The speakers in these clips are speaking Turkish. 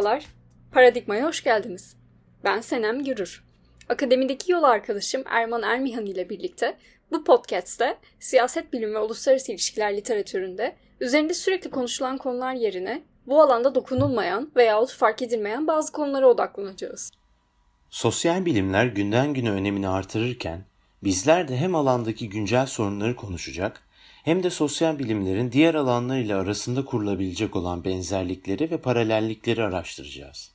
Merhabalar. Paradigma'ya hoş geldiniz. Ben Senem Gürür. Akademideki yol arkadaşım Erman Ermihan ile birlikte bu podcast'te siyaset bilimi ve uluslararası ilişkiler literatüründe üzerinde sürekli konuşulan konular yerine bu alanda dokunulmayan veyahut fark edilmeyen bazı konulara odaklanacağız. Sosyal bilimler günden güne önemini artırırken bizler de hem alandaki güncel sorunları konuşacak hem de sosyal bilimlerin diğer alanlarıyla arasında kurulabilecek olan benzerlikleri ve paralellikleri araştıracağız.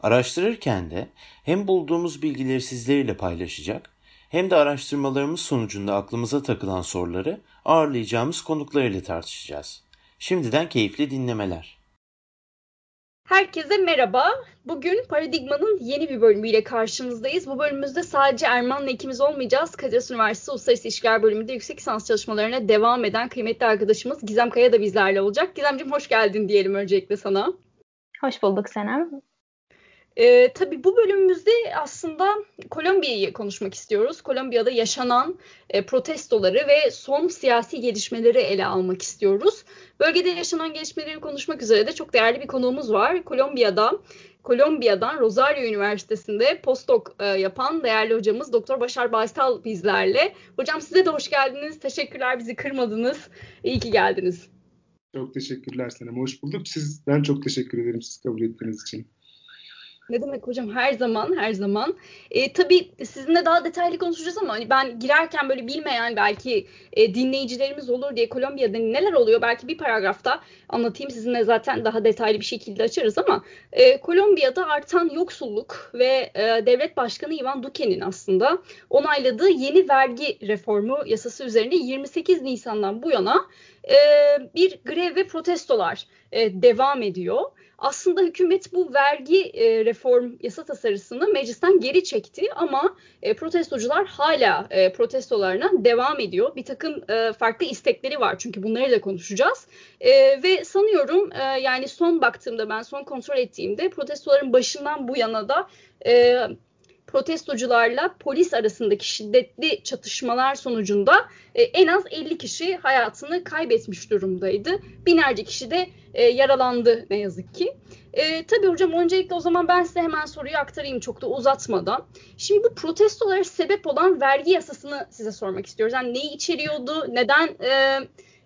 Araştırırken de hem bulduğumuz bilgileri sizlerle paylaşacak hem de araştırmalarımız sonucunda aklımıza takılan soruları ağırlayacağımız konuklar ile tartışacağız. Şimdiden keyifli dinlemeler. Herkese merhaba. Bugün Paradigma'nın yeni bir bölümüyle karşınızdayız. Bu bölümümüzde sadece Erman'la ikimiz olmayacağız. Kadir Üniversitesi Uluslararası İlişkiler Bölümünde yüksek lisans çalışmalarına devam eden kıymetli arkadaşımız Gizem Kaya da bizlerle olacak. Gizemciğim hoş geldin diyelim öncelikle sana. Hoş bulduk Senem. E, tabii bu bölümümüzde aslında Kolombiya'yı konuşmak istiyoruz. Kolombiya'da yaşanan e, protestoları ve son siyasi gelişmeleri ele almak istiyoruz. Bölgede yaşanan gelişmeleri konuşmak üzere de çok değerli bir konuğumuz var. Kolombiya'da Kolombiya'dan Rosario Üniversitesi'nde postdoc e, yapan değerli hocamız Doktor Başar Baysal bizlerle. Hocam size de hoş geldiniz. Teşekkürler bizi kırmadınız. İyi ki geldiniz. Çok teşekkürler Senem. Hoş bulduk. Siz, ben çok teşekkür ederim siz kabul ettiğiniz için. Ne demek hocam? Her zaman her zaman. E, tabii sizinle daha detaylı konuşacağız ama hani ben girerken böyle bilmeyen belki e, dinleyicilerimiz olur diye Kolombiya'da neler oluyor? Belki bir paragrafta anlatayım. Sizinle zaten daha detaylı bir şekilde açarız ama e, Kolombiya'da artan yoksulluk ve e, devlet başkanı Ivan Duque'nin aslında onayladığı yeni vergi reformu yasası üzerinde 28 Nisan'dan bu yana e, bir grev ve protestolar e, devam ediyor aslında hükümet bu vergi e, reform yasa tasarısını meclisten geri çekti ama e, protestocular hala e, protestolarına devam ediyor. Bir takım e, farklı istekleri var çünkü bunları da konuşacağız. E, ve sanıyorum e, yani son baktığımda ben son kontrol ettiğimde protestoların başından bu yana da e, protestocularla polis arasındaki şiddetli çatışmalar sonucunda e, en az 50 kişi hayatını kaybetmiş durumdaydı. Binlerce kişi de e, yaralandı ne yazık ki. E, tabii hocam öncelikle o zaman ben size hemen soruyu aktarayım çok da uzatmadan. Şimdi bu protestolara sebep olan vergi yasasını size sormak istiyoruz. Yani neyi içeriyordu, neden e,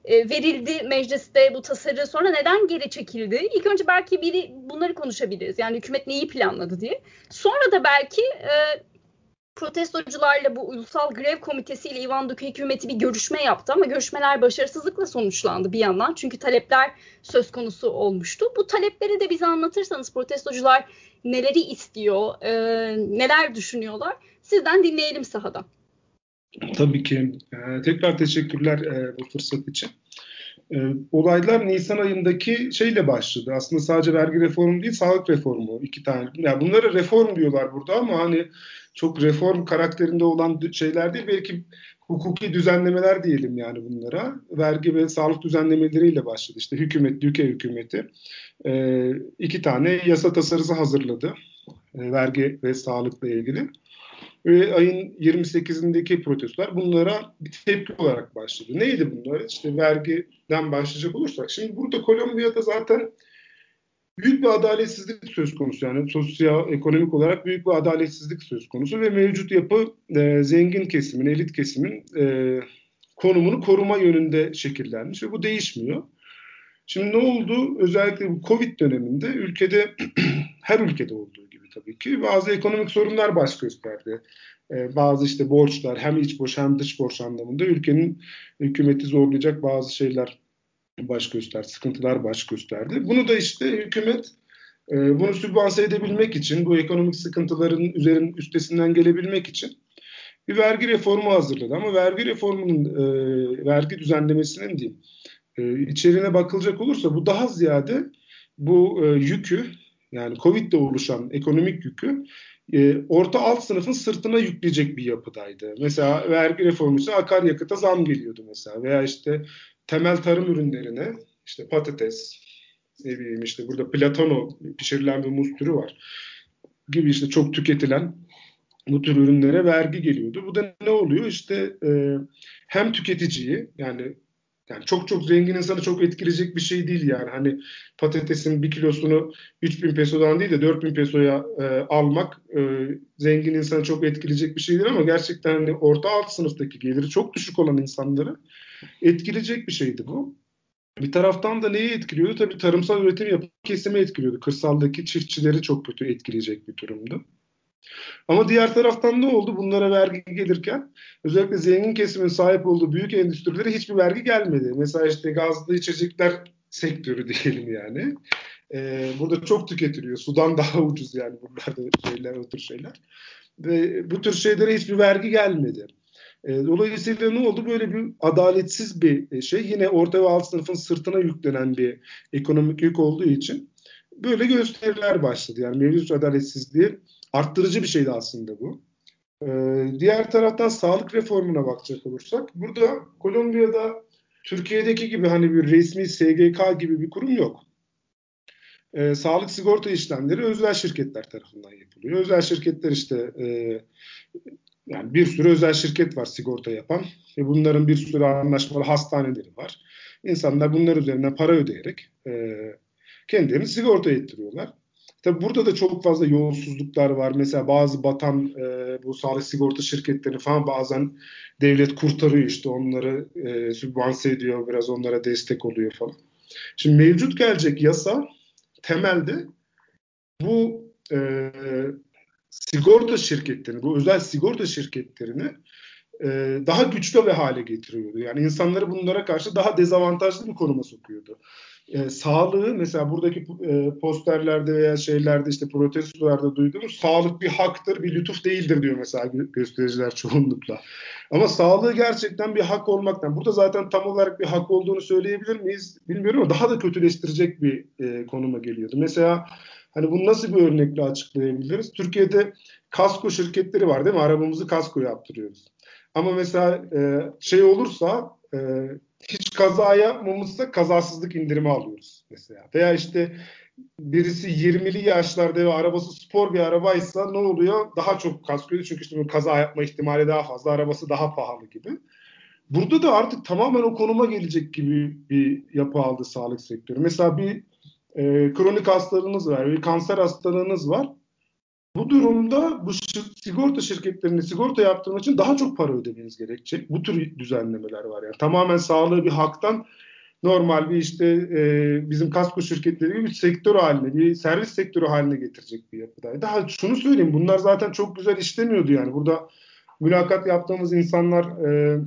verildi mecliste bu tasarı sonra neden geri çekildi? İlk önce belki biri bunları konuşabiliriz. Yani hükümet neyi planladı diye. Sonra da belki e, protestocularla bu Ulusal Grev Komitesi ile Ivan Duque hükümeti bir görüşme yaptı ama görüşmeler başarısızlıkla sonuçlandı bir yandan. Çünkü talepler söz konusu olmuştu. Bu talepleri de bize anlatırsanız protestocular neleri istiyor, e, neler düşünüyorlar sizden dinleyelim sahadan. Tabii ki. Ee, tekrar teşekkürler e, bu fırsat için. E, olaylar Nisan ayındaki şeyle başladı. Aslında sadece vergi reformu değil, sağlık reformu. iki tane. Yani bunlara reform diyorlar burada ama hani çok reform karakterinde olan şeyler değil. Belki hukuki düzenlemeler diyelim yani bunlara. Vergi ve sağlık düzenlemeleriyle başladı. İşte hükümet, Düke hükümeti e, iki tane yasa tasarısı hazırladı. E, vergi ve sağlıkla ilgili ve ayın 28'indeki protestolar bunlara bir tepki olarak başladı. Neydi bunlar? İşte vergiden başlayacak olursak. Şimdi burada Kolombiya'da zaten büyük bir adaletsizlik söz konusu. Yani sosyal, ekonomik olarak büyük bir adaletsizlik söz konusu ve mevcut yapı e, zengin kesimin, elit kesimin e, konumunu koruma yönünde şekillenmiş ve bu değişmiyor. Şimdi ne oldu? Özellikle bu Covid döneminde ülkede her ülkede olduğu tabii ki. Bazı ekonomik sorunlar baş gösterdi. Ee, bazı işte borçlar hem iç borç hem dış borç anlamında ülkenin hükümeti zorlayacak bazı şeyler baş gösterdi, sıkıntılar baş gösterdi. Bunu da işte hükümet e, bunu sübvanse edebilmek için, bu ekonomik sıkıntıların üzerinin üstesinden gelebilmek için bir vergi reformu hazırladı. Ama vergi reformunun, e, vergi düzenlemesinin diyeyim, e, içeriğine bakılacak olursa bu daha ziyade bu e, yükü yani Covid'de oluşan ekonomik yükü e, orta alt sınıfın sırtına yükleyecek bir yapıdaydı. Mesela vergi reformu için akaryakıta zam geliyordu mesela veya işte temel tarım ürünlerine işte patates, ne bileyim işte burada platano pişirilen bir muz türü var gibi işte çok tüketilen bu tür ürünlere vergi geliyordu. Bu da ne oluyor? İşte e, hem tüketiciyi yani Yani çok çok zengin insanı çok etkileyecek bir şey değil yani. Hani patatesin bir kilosunu 3000 pesodan değil de 4000 pesoya e, almak e, zengin insanı çok etkileyecek bir şey değil ama gerçekten hani orta alt sınıftaki geliri çok düşük olan insanları etkileyecek bir şeydi bu. Bir taraftan da neyi etkiliyordu? Tabii tarımsal üretim yapan kesimi etkiliyordu. Kırsaldaki çiftçileri çok kötü etkileyecek bir durumdu. Ama diğer taraftan ne oldu? Bunlara vergi gelirken özellikle zengin kesimin sahip olduğu büyük endüstrilere hiçbir vergi gelmedi. Mesela işte gazlı içecekler sektörü diyelim yani. Ee, burada çok tüketiliyor. Sudan daha ucuz yani bunlarda şeyler, o tür şeyler. Ve bu tür şeylere hiçbir vergi gelmedi. Ee, dolayısıyla ne oldu? Böyle bir adaletsiz bir şey. Yine orta ve alt sınıfın sırtına yüklenen bir ekonomik yük olduğu için böyle gösteriler başladı. Yani mevcut adaletsizliği arttırıcı bir şeydi aslında bu. Ee, diğer taraftan sağlık reformuna bakacak olursak burada Kolombiya'da Türkiye'deki gibi hani bir resmi SGK gibi bir kurum yok. Ee, sağlık sigorta işlemleri özel şirketler tarafından yapılıyor. Özel şirketler işte e, yani bir sürü özel şirket var sigorta yapan ve bunların bir sürü anlaşmalı hastaneleri var. İnsanlar bunlar üzerinden para ödeyerek e, kendilerini sigorta ettiriyorlar. Tabii burada da çok fazla yolsuzluklar var. Mesela bazı batan e, bu sağlık sigorta şirketleri falan bazen devlet kurtarıyor işte onları e, sübvanse ediyor, biraz onlara destek oluyor falan. Şimdi mevcut gelecek yasa temelde bu e, sigorta şirketlerini, bu özel sigorta şirketlerini e, daha güçlü ve hale getiriyordu. Yani insanları bunlara karşı daha dezavantajlı bir konuma sokuyordu e, sağlığı mesela buradaki e, posterlerde veya şeylerde işte protestolarda duyduğumuz sağlık bir haktır, bir lütuf değildir diyor mesela göstericiler çoğunlukla. Ama sağlığı gerçekten bir hak olmaktan. Burada zaten tam olarak bir hak olduğunu söyleyebilir miyiz bilmiyorum ama daha da kötüleştirecek bir e, konuma geliyordu. Mesela hani bunu nasıl bir örnekle açıklayabiliriz? Türkiye'de kasko şirketleri var değil mi? Arabamızı kasko yaptırıyoruz. Ama mesela e, şey olursa e, hiç kaza yapmamışsa kazasızlık indirimi alıyoruz mesela. Veya işte birisi 20'li yaşlarda ve arabası spor bir arabaysa ne oluyor? Daha çok kasko ödüyor çünkü işte kaza yapma ihtimali daha fazla, arabası daha pahalı gibi. Burada da artık tamamen o konuma gelecek gibi bir yapı aldı sağlık sektörü. Mesela bir e, kronik hastalığınız var, bir kanser hastalığınız var. Bu durumda bu sigorta şirketlerine sigorta yaptırmak için daha çok para ödemeniz gerekecek. Bu tür düzenlemeler var yani. Tamamen sağlığı bir haktan normal bir işte e, bizim kasko şirketleri gibi bir sektör haline, bir servis sektörü haline getirecek bir yapıda. Daha şunu söyleyeyim, bunlar zaten çok güzel işlemiyordu yani. Burada mülakat yaptığımız insanlar e,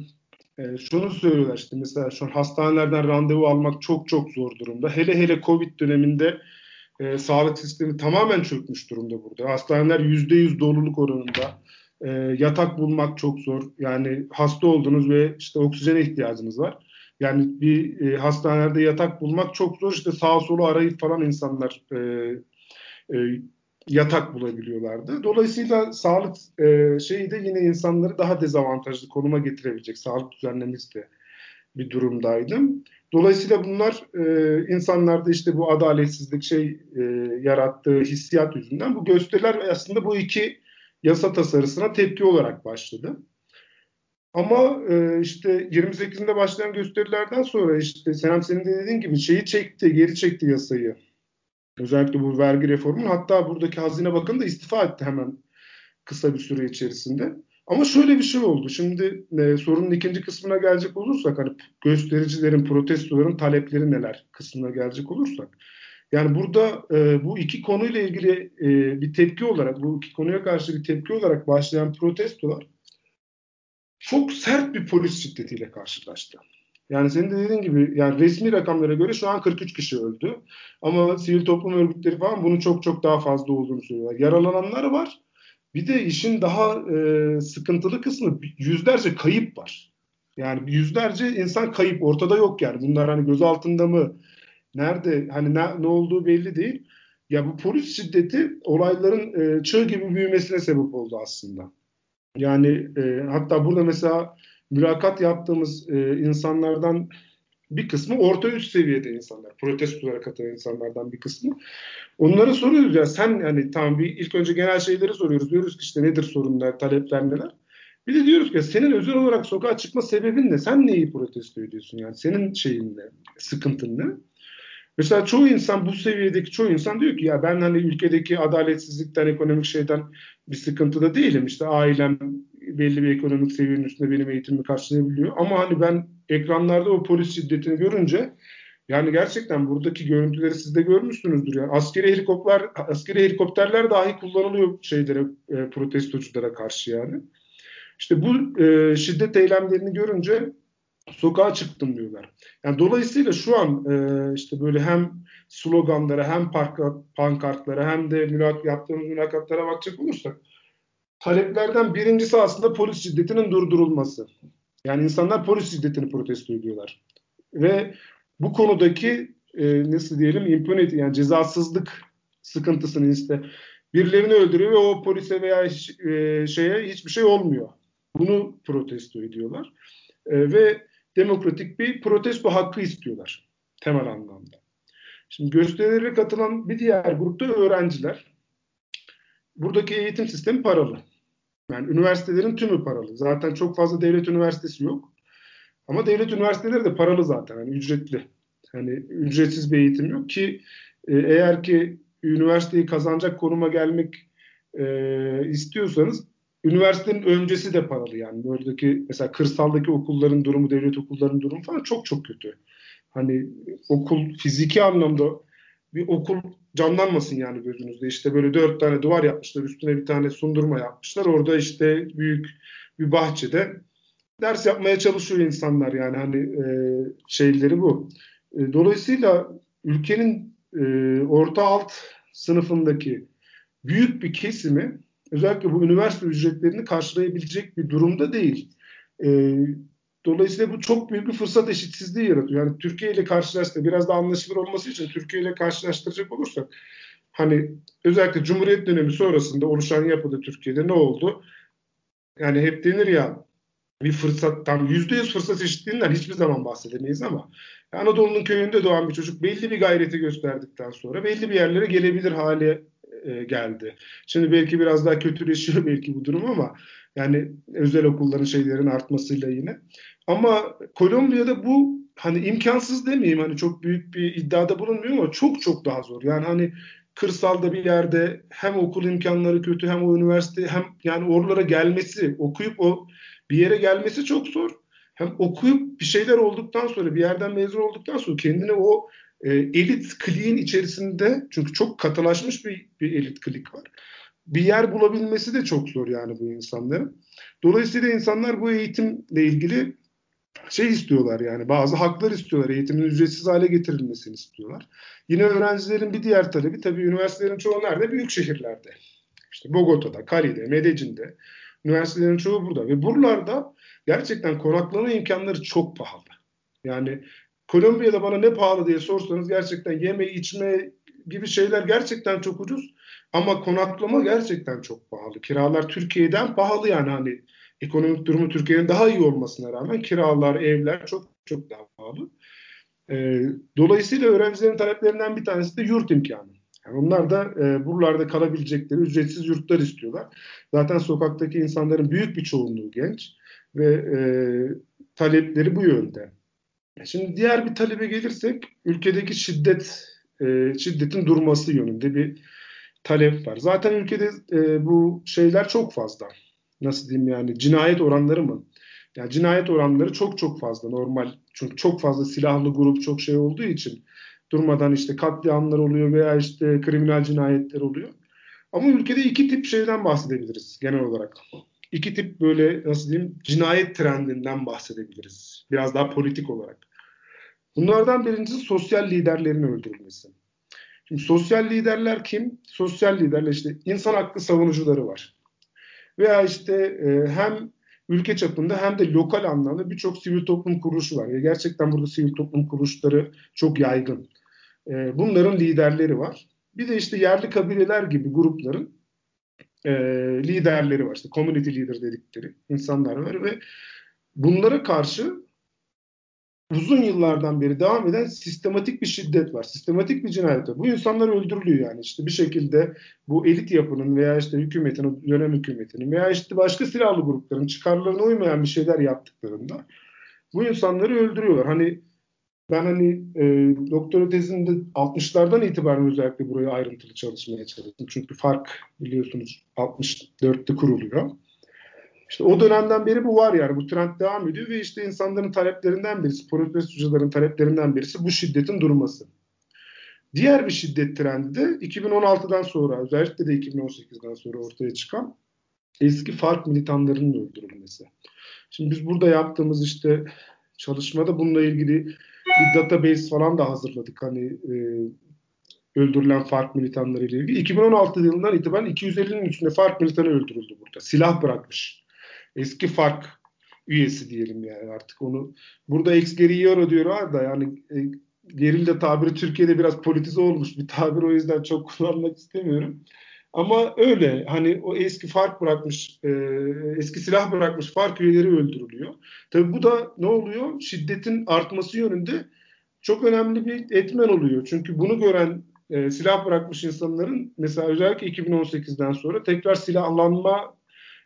e, şunu söylüyorlar işte mesela şu an hastanelerden randevu almak çok çok zor durumda. Hele hele Covid döneminde e, sağlık sistemi tamamen çökmüş durumda burada. Hastaneler yüzde yüz doluluk oranında. E, yatak bulmak çok zor. Yani hasta oldunuz ve işte oksijene ihtiyacınız var. Yani bir e, hastanelerde yatak bulmak çok zor. İşte sağ solu arayıp falan insanlar e, e, yatak bulabiliyorlardı. Dolayısıyla sağlık e, şeyi de yine insanları daha dezavantajlı konuma getirebilecek sağlık düzenlemesi de bir durumdaydım. Dolayısıyla bunlar e, insanlarda işte bu adaletsizlik şey e, yarattığı hissiyat yüzünden bu gösteriler aslında bu iki yasa tasarısına tepki olarak başladı. Ama e, işte 28'inde başlayan gösterilerden sonra işte Senem senin de dediğin gibi şeyi çekti, geri çekti yasayı. Özellikle bu vergi reformunun hatta buradaki Hazine Bakanı da istifa etti hemen kısa bir süre içerisinde. Ama şöyle bir şey oldu. Şimdi e, sorunun ikinci kısmına gelecek olursak hani göstericilerin, protestoların talepleri neler kısmına gelecek olursak. Yani burada e, bu iki konuyla ilgili e, bir tepki olarak, bu iki konuya karşı bir tepki olarak başlayan protestolar çok sert bir polis şiddetiyle karşılaştı. Yani senin de dediğin gibi yani resmi rakamlara göre şu an 43 kişi öldü. Ama sivil toplum örgütleri falan bunun çok çok daha fazla olduğunu söylüyorlar. Yaralananlar var bir de işin daha e, sıkıntılı kısmı yüzlerce kayıp var. Yani yüzlerce insan kayıp ortada yok yani. Bunlar hani göz altında mı? Nerede? Hani ne, ne olduğu belli değil. Ya bu polis şiddeti olayların e, çığ gibi büyümesine sebep oldu aslında. Yani e, hatta burada mesela mülakat yaptığımız e, insanlardan bir kısmı orta üst seviyede insanlar. Protestolara katılan insanlardan bir kısmı. Onlara soruyoruz ya sen hani tamam bir ilk önce genel şeyleri soruyoruz. Diyoruz ki işte nedir sorunlar, talepler neler. Bir de diyoruz ki senin özel olarak sokağa çıkma sebebin ne? Sen neyi protesto ediyorsun yani? Senin şeyin ne? Sıkıntın ne? Mesela çoğu insan bu seviyedeki çoğu insan diyor ki ya ben hani ülkedeki adaletsizlikten, ekonomik şeyden bir sıkıntıda değilim. İşte ailem belli bir ekonomik seviyenin üstünde benim eğitimimi karşılayabiliyor. Ama hani ben ekranlarda o polis şiddetini görünce yani gerçekten buradaki görüntüleri siz de görmüşsünüzdür. Yani askeri helikopter askeri helikopterler dahi kullanılıyor şeylere e, protestoculara karşı yani. İşte bu e, şiddet eylemlerini görünce sokağa çıktım diyorlar. Yani dolayısıyla şu an e, işte böyle hem sloganlara hem park, pankartlara hem de mülak, yaptığımız mülakatlara bakacak olursak taleplerden birincisi aslında polis şiddetinin durdurulması. Yani insanlar polis şiddetini protesto ediyorlar. Ve bu konudaki e, nasıl diyelim impunity yani cezasızlık sıkıntısını işte birilerini öldürüyor ve o polise veya e, şeye hiçbir şey olmuyor. Bunu protesto ediyorlar. E, ve demokratik bir protesto hakkı istiyorlar temel anlamda. Şimdi gösterilere katılan bir diğer grupta öğrenciler. Buradaki eğitim sistemi paralı. Yani üniversitelerin tümü paralı. Zaten çok fazla devlet üniversitesi yok. Ama devlet üniversiteleri de paralı zaten. Yani ücretli. Yani ücretsiz bir eğitim yok ki e, eğer ki üniversiteyi kazanacak konuma gelmek e, istiyorsanız üniversitenin öncesi de paralı yani. Buradaki mesela kırsaldaki okulların durumu, devlet okullarının durumu falan çok çok kötü. Hani okul fiziki anlamda bir okul canlanmasın yani gözünüzde. İşte böyle dört tane duvar yapmışlar, üstüne bir tane sundurma yapmışlar. Orada işte büyük bir bahçede ders yapmaya çalışıyor insanlar yani hani e, şeyleri bu. E, dolayısıyla ülkenin e, orta alt sınıfındaki büyük bir kesimi özellikle bu üniversite ücretlerini karşılayabilecek bir durumda değil. E, dolayısıyla bu çok büyük bir fırsat eşitsizliği yaratıyor. Yani Türkiye ile karşılaştı biraz da anlaşılır olması için Türkiye ile karşılaştıracak olursak hani özellikle Cumhuriyet dönemi sonrasında oluşan yapıda Türkiye'de ne oldu? Yani hep denir ya bir fırsat tam yüzde yüz fırsat eşitliğinden hiçbir zaman bahsedemeyiz ama Anadolu'nun köyünde doğan bir çocuk belli bir gayreti gösterdikten sonra belli bir yerlere gelebilir hale e, geldi. Şimdi belki biraz daha kötüleşiyor belki bu durum ama yani özel okulların şeylerin artmasıyla yine. Ama Kolombiya'da bu hani imkansız demeyeyim hani çok büyük bir iddiada bulunmuyor ama çok çok daha zor. Yani hani kırsalda bir yerde hem okul imkanları kötü hem o üniversite hem yani oralara gelmesi, okuyup o bir yere gelmesi çok zor. Hem okuyup bir şeyler olduktan sonra bir yerden mezun olduktan sonra kendini o e, elit kliğin içerisinde çünkü çok katılaşmış bir, bir elit klik var. Bir yer bulabilmesi de çok zor yani bu insanların. Dolayısıyla insanlar bu eğitimle ilgili şey istiyorlar yani bazı haklar istiyorlar. Eğitimin ücretsiz hale getirilmesini istiyorlar. Yine öğrencilerin bir diğer talebi tabii üniversitelerin çoğu nerede? Büyük şehirlerde. İşte Bogota'da, Cali'de, Medellin'de. Üniversitelerin çoğu burada. Ve buralarda gerçekten konaklama imkanları çok pahalı. Yani Kolombiya'da bana ne pahalı diye sorsanız gerçekten yeme içme gibi şeyler gerçekten çok ucuz. Ama konaklama gerçekten çok pahalı. Kiralar Türkiye'den pahalı yani hani ekonomik durumu Türkiye'nin daha iyi olmasına rağmen kiralar, evler çok çok daha pahalı. E, dolayısıyla öğrencilerin taleplerinden bir tanesi de yurt imkanı. Yani onlar da e, buralarda kalabilecekleri ücretsiz yurtlar istiyorlar. Zaten sokaktaki insanların büyük bir çoğunluğu genç ve e, talepleri bu yönde. Şimdi diğer bir talebe gelirsek ülkedeki şiddet e, şiddetin durması yönünde bir talep var. Zaten ülkede e, bu şeyler çok fazla. Nasıl diyeyim yani cinayet oranları mı? Yani cinayet oranları çok çok fazla normal. Çünkü çok fazla silahlı grup çok şey olduğu için durmadan işte katliamlar oluyor veya işte kriminal cinayetler oluyor. Ama ülkede iki tip şeyden bahsedebiliriz genel olarak. İki tip böyle nasıl diyeyim cinayet trendinden bahsedebiliriz. Biraz daha politik olarak. Bunlardan birincisi sosyal liderlerin öldürülmesi. Şimdi sosyal liderler kim? Sosyal liderler işte insan hakkı savunucuları var. Veya işte e, hem ülke çapında hem de lokal anlamda birçok sivil toplum kuruluşu var. Yani gerçekten burada sivil toplum kuruluşları çok yaygın. E, bunların liderleri var. Bir de işte yerli kabileler gibi grupların e, liderleri var. İşte community leader dedikleri insanlar var ve bunlara karşı uzun yıllardan beri devam eden sistematik bir şiddet var. Sistematik bir cinayet var. Bu insanlar öldürülüyor yani işte bir şekilde bu elit yapının veya işte hükümetin, dönem hükümetinin veya işte başka silahlı grupların çıkarlarına uymayan bir şeyler yaptıklarında bu insanları öldürüyorlar. Hani ben hani e, doktora tezimde 60'lardan itibaren özellikle buraya ayrıntılı çalışmaya çalıştım. Çünkü fark biliyorsunuz 64'te kuruluyor. İşte o dönemden beri bu var yani bu trend devam ediyor ve işte insanların taleplerinden birisi, protestocuların taleplerinden birisi bu şiddetin durması. Diğer bir şiddet trendi de 2016'dan sonra özellikle de 2018'den sonra ortaya çıkan eski fark militanlarının öldürülmesi. Şimdi biz burada yaptığımız işte çalışmada bununla ilgili bir database falan da hazırladık. Hani e, öldürülen fark militanları ile ilgili. 2016 yılından itibaren 250'nin üstünde fark militanı öldürüldü burada. Silah bırakmış. Eski fark üyesi diyelim yani artık onu. Burada ex guerrillero diyorlar da yani e, gerilla tabiri Türkiye'de biraz politize olmuş bir tabir o yüzden çok kullanmak istemiyorum. Ama öyle hani o eski fark bırakmış, e, eski silah bırakmış fark üyeleri öldürülüyor. Tabi bu da ne oluyor? Şiddetin artması yönünde çok önemli bir etmen oluyor. Çünkü bunu gören e, silah bırakmış insanların mesela özellikle 2018'den sonra tekrar silahlanma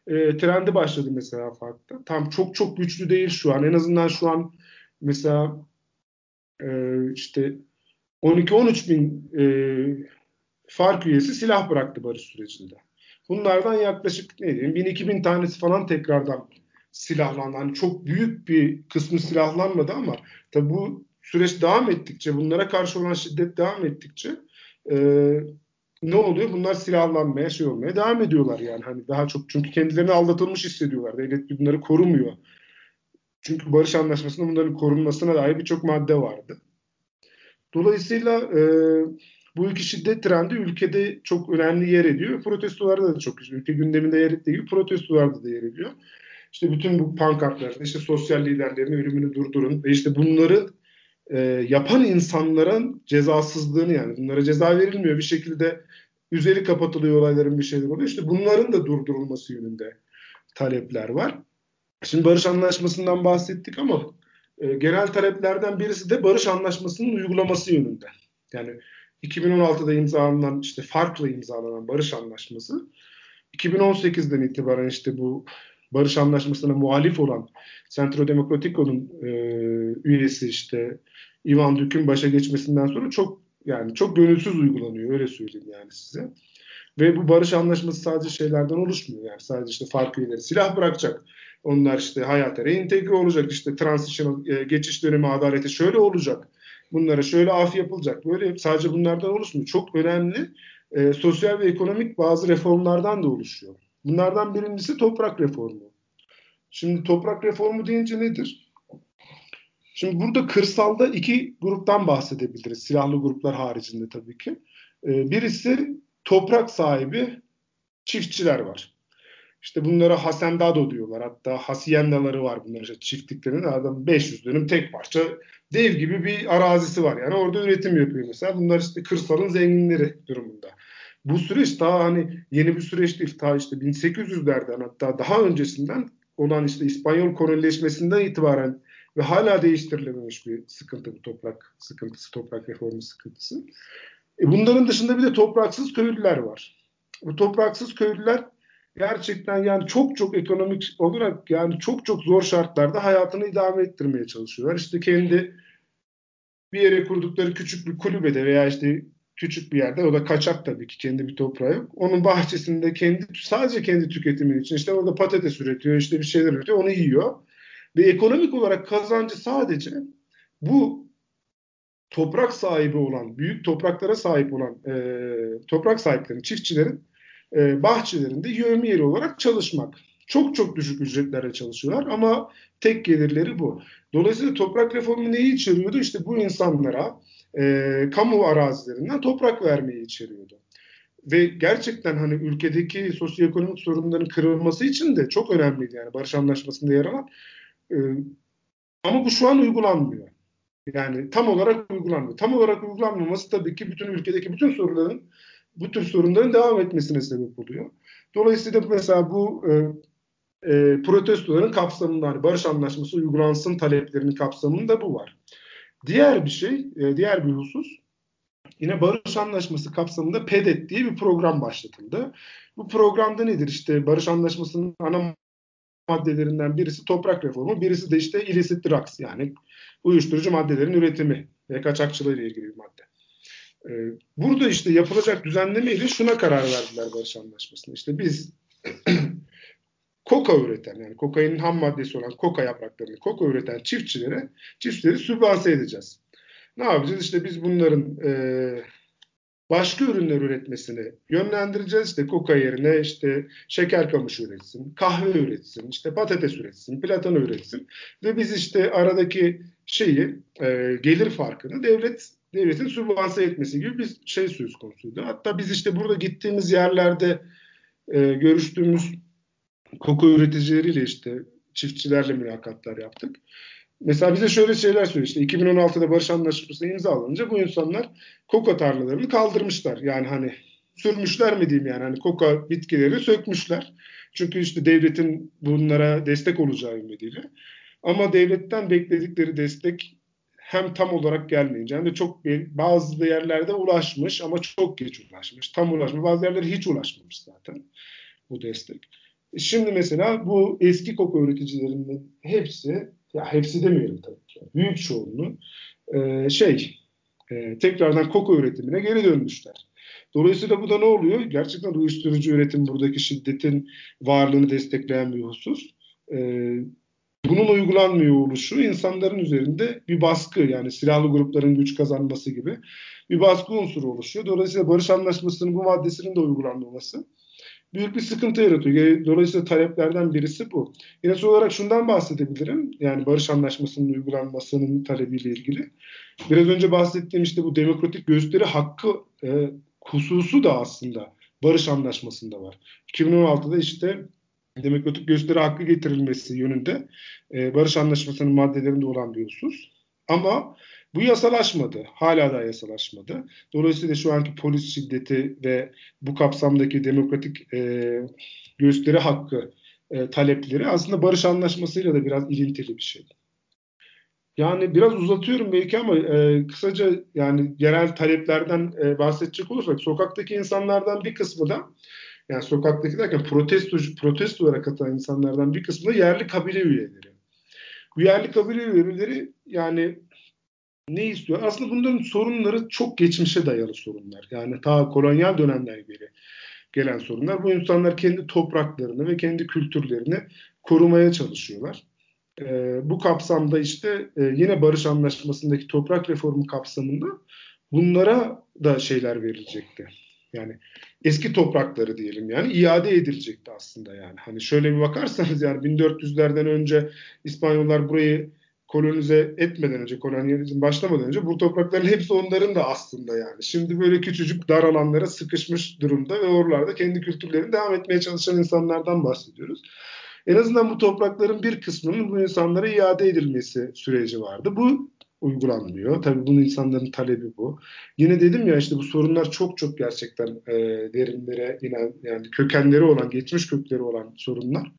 e, trendi başladı mesela farkta. Tam çok çok güçlü değil şu an. En azından şu an mesela e, işte 12-13 bin e, fark üyesi silah bıraktı barış sürecinde. Bunlardan yaklaşık ne diyeyim 1000-2000 tanesi falan tekrardan silahlandı. Hani çok büyük bir kısmı silahlanmadı ama tabi bu süreç devam ettikçe, bunlara karşı olan şiddet devam ettikçe e, ne oluyor? Bunlar silahlanmaya, şey olmaya devam ediyorlar yani. Hani daha çok çünkü kendilerini aldatılmış hissediyorlar. Devlet bunları korumuyor. Çünkü barış anlaşmasında bunların korunmasına dair birçok madde vardı. Dolayısıyla e, bu iki şiddet trendi ülkede çok önemli yer ediyor. Protestolarda da çok ülke gündeminde yer ettiği gibi protestolarda da yer ediyor. İşte bütün bu pankartlarda işte sosyal liderlerin ölümünü durdurun ve işte bunları e, yapan insanların cezasızlığını yani bunlara ceza verilmiyor bir şekilde üzeri kapatılıyor olayların bir şeyler oluyor. İşte bunların da durdurulması yönünde talepler var. Şimdi barış anlaşmasından bahsettik ama e, genel taleplerden birisi de barış anlaşmasının uygulaması yönünde. Yani 2016'da imzalanan işte farklı imzalanan barış anlaşması 2018'den itibaren işte bu barış anlaşmasına muhalif olan Centro Democratico'nun e, üyesi işte Ivan Dük'ün başa geçmesinden sonra çok yani çok gönülsüz uygulanıyor öyle söyleyeyim yani size. Ve bu barış anlaşması sadece şeylerden oluşmuyor yani sadece işte fark üyeleri silah bırakacak. Onlar işte hayata reintegre olacak işte transitional e, geçiş dönemi adaleti şöyle olacak bunlara şöyle af yapılacak. Böyle sadece bunlardan oluşmuyor. Çok önemli e, sosyal ve ekonomik bazı reformlardan da oluşuyor. Bunlardan birincisi toprak reformu. Şimdi toprak reformu deyince nedir? Şimdi burada kırsalda iki gruptan bahsedebiliriz. Silahlı gruplar haricinde tabii ki. E, birisi toprak sahibi çiftçiler var. İşte bunlara hasendado diyorlar. Hatta hasiyendaları var bunlar işte çiftliklerin. Adam 500 dönüm tek parça dev gibi bir arazisi var. Yani orada üretim yapıyor mesela. Bunlar işte kırsalın zenginleri durumunda. Bu süreç daha hani yeni bir süreç değil. Ta işte 1800'lerden hatta daha öncesinden olan işte İspanyol kolonileşmesinden itibaren ve hala değiştirilememiş bir sıkıntı bu toprak sıkıntısı, toprak reformu sıkıntısı. E bunların dışında bir de topraksız köylüler var. Bu topraksız köylüler gerçekten yani çok çok ekonomik olarak yani çok çok zor şartlarda hayatını idame ettirmeye çalışıyorlar. İşte kendi bir yere kurdukları küçük bir kulübede veya işte küçük bir yerde o da kaçak tabii ki kendi bir toprağı yok. Onun bahçesinde kendi sadece kendi tüketimi için işte orada patates üretiyor işte bir şeyler üretiyor onu yiyor. Ve ekonomik olarak kazancı sadece bu toprak sahibi olan, büyük topraklara sahip olan e, toprak sahiplerinin, çiftçilerin e, bahçelerinde yevmiyeli olarak çalışmak. Çok çok düşük ücretlere çalışıyorlar ama tek gelirleri bu. Dolayısıyla toprak reformu neyi içeriyordu? İşte bu insanlara e, kamu arazilerinden toprak vermeyi içeriyordu. Ve gerçekten hani ülkedeki sosyoekonomik sorunların kırılması için de çok önemliydi yani barış anlaşmasında yer alan. E, ama bu şu an uygulanmıyor. Yani tam olarak uygulanmıyor. Tam olarak uygulanmaması tabii ki bütün ülkedeki bütün sorunların bu tür sorunların devam etmesine sebep oluyor. Dolayısıyla mesela bu e, e, protestoların kapsamında hani barış anlaşması uygulansın taleplerinin kapsamında bu var. Diğer bir şey, e, diğer bir husus yine barış anlaşması kapsamında PEDET diye bir program başlatıldı. Bu programda nedir? İşte barış anlaşmasının ana maddelerinden birisi toprak reformu, birisi de işte illicit drugs yani uyuşturucu maddelerin üretimi ve kaçakçılığı ile ilgili bir madde. Ee, burada işte yapılacak düzenlemeyle şuna karar verdiler barış anlaşmasında. İşte biz koka üreten yani kokainin ham maddesi olan koka yapraklarını koka üreten çiftçilere çiftçileri sübvanse edeceğiz. Ne yapacağız? İşte biz bunların e, başka ürünler üretmesini yönlendireceğiz. İşte koka yerine işte şeker kamışı üretsin, kahve üretsin, işte patates üretsin, platano üretsin ve biz işte aradaki şeyi e, gelir farkını devlet devletin sübvanse etmesi gibi bir şey söz konusuydu. Hatta biz işte burada gittiğimiz yerlerde e, görüştüğümüz koku üreticileriyle işte çiftçilerle mülakatlar yaptık. Mesela bize şöyle şeyler söylüyor. İşte 2016'da barış anlaşması imzalanınca bu insanlar koka tarlalarını kaldırmışlar. Yani hani sürmüşler mi diyeyim yani hani koka bitkileri sökmüşler. Çünkü işte devletin bunlara destek olacağı ümidiyle. Ama devletten bekledikleri destek hem tam olarak gelmeyince hem de çok bazı yerlerde ulaşmış ama çok geç ulaşmış. Tam ulaşmış. Bazı yerlere hiç ulaşmamış zaten bu destek. Şimdi mesela bu eski koku üreticilerinin hepsi ya hepsi demeyelim tabii ki. Büyük çoğunluğu e, şey e, tekrardan koku üretimine geri dönmüşler. Dolayısıyla bu da ne oluyor? Gerçekten uyuşturucu üretim buradaki şiddetin varlığını destekleyen bir husus. E, bunun uygulanmıyor oluşu insanların üzerinde bir baskı yani silahlı grupların güç kazanması gibi bir baskı unsuru oluşuyor. Dolayısıyla barış anlaşmasının bu maddesinin de uygulanmaması büyük bir sıkıntı yaratıyor. Dolayısıyla taleplerden birisi bu. Yine son olarak şundan bahsedebilirim. Yani barış anlaşmasının uygulanmasının talebiyle ilgili. Biraz önce bahsettiğim işte bu demokratik gösteri hakkı e, hususu da aslında barış anlaşmasında var. 2016'da işte demokratik gösteri hakkı getirilmesi yönünde e, barış anlaşmasının maddelerinde olan bir husus. Ama bu yasalaşmadı. Hala da yasalaşmadı. Dolayısıyla şu anki polis şiddeti ve bu kapsamdaki demokratik e, gösteri hakkı e, talepleri aslında barış anlaşmasıyla da biraz ilintili bir şey. Yani biraz uzatıyorum belki ama e, kısaca yani genel taleplerden e, bahsedecek olursak sokaktaki insanlardan bir kısmı da yani sokaktaki derken protesto protestolara katılan insanlardan bir kısmı da yerli kabile üyeleri. Bu yerli kabile üyeleri yani ne istiyor? Aslında bunların sorunları çok geçmişe dayalı sorunlar. Yani ta kolonyal dönemden beri gelen sorunlar. Bu insanlar kendi topraklarını ve kendi kültürlerini korumaya çalışıyorlar. E, bu kapsamda işte e, yine barış anlaşmasındaki toprak reformu kapsamında bunlara da şeyler verilecekti. Yani eski toprakları diyelim yani iade edilecekti aslında yani. Hani şöyle bir bakarsanız yani 1400'lerden önce İspanyollar burayı kolonize etmeden önce, kolonyalizm başlamadan önce bu toprakların hepsi onların da aslında yani. Şimdi böyle küçücük dar alanlara sıkışmış durumda ve oralarda kendi kültürlerini devam etmeye çalışan insanlardan bahsediyoruz. En azından bu toprakların bir kısmının bu insanlara iade edilmesi süreci vardı. Bu uygulanmıyor. Tabii bunun insanların talebi bu. Yine dedim ya işte bu sorunlar çok çok gerçekten e, derinlere inen yani kökenleri olan, geçmiş kökleri olan sorunlar.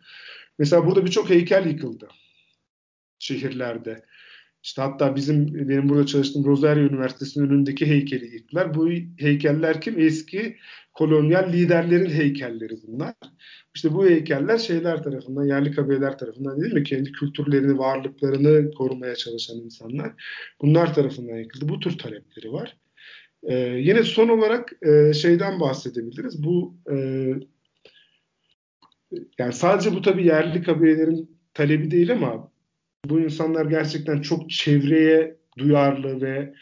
Mesela burada birçok heykel yıkıldı şehirlerde. İşte hatta bizim benim burada çalıştığım Rosario Üniversitesi'nin önündeki heykeli yıktılar. Bu heykeller kim? Eski kolonyal liderlerin heykelleri bunlar. İşte bu heykeller şeyler tarafından, yerli kabileler tarafından değil mi? Kendi kültürlerini, varlıklarını korumaya çalışan insanlar. Bunlar tarafından yıkıldı. Bu tür talepleri var. Ee, yine son olarak e, şeyden bahsedebiliriz. Bu e, yani sadece bu tabii yerli kabilelerin talebi değil ama bu insanlar gerçekten çok çevreye duyarlı ve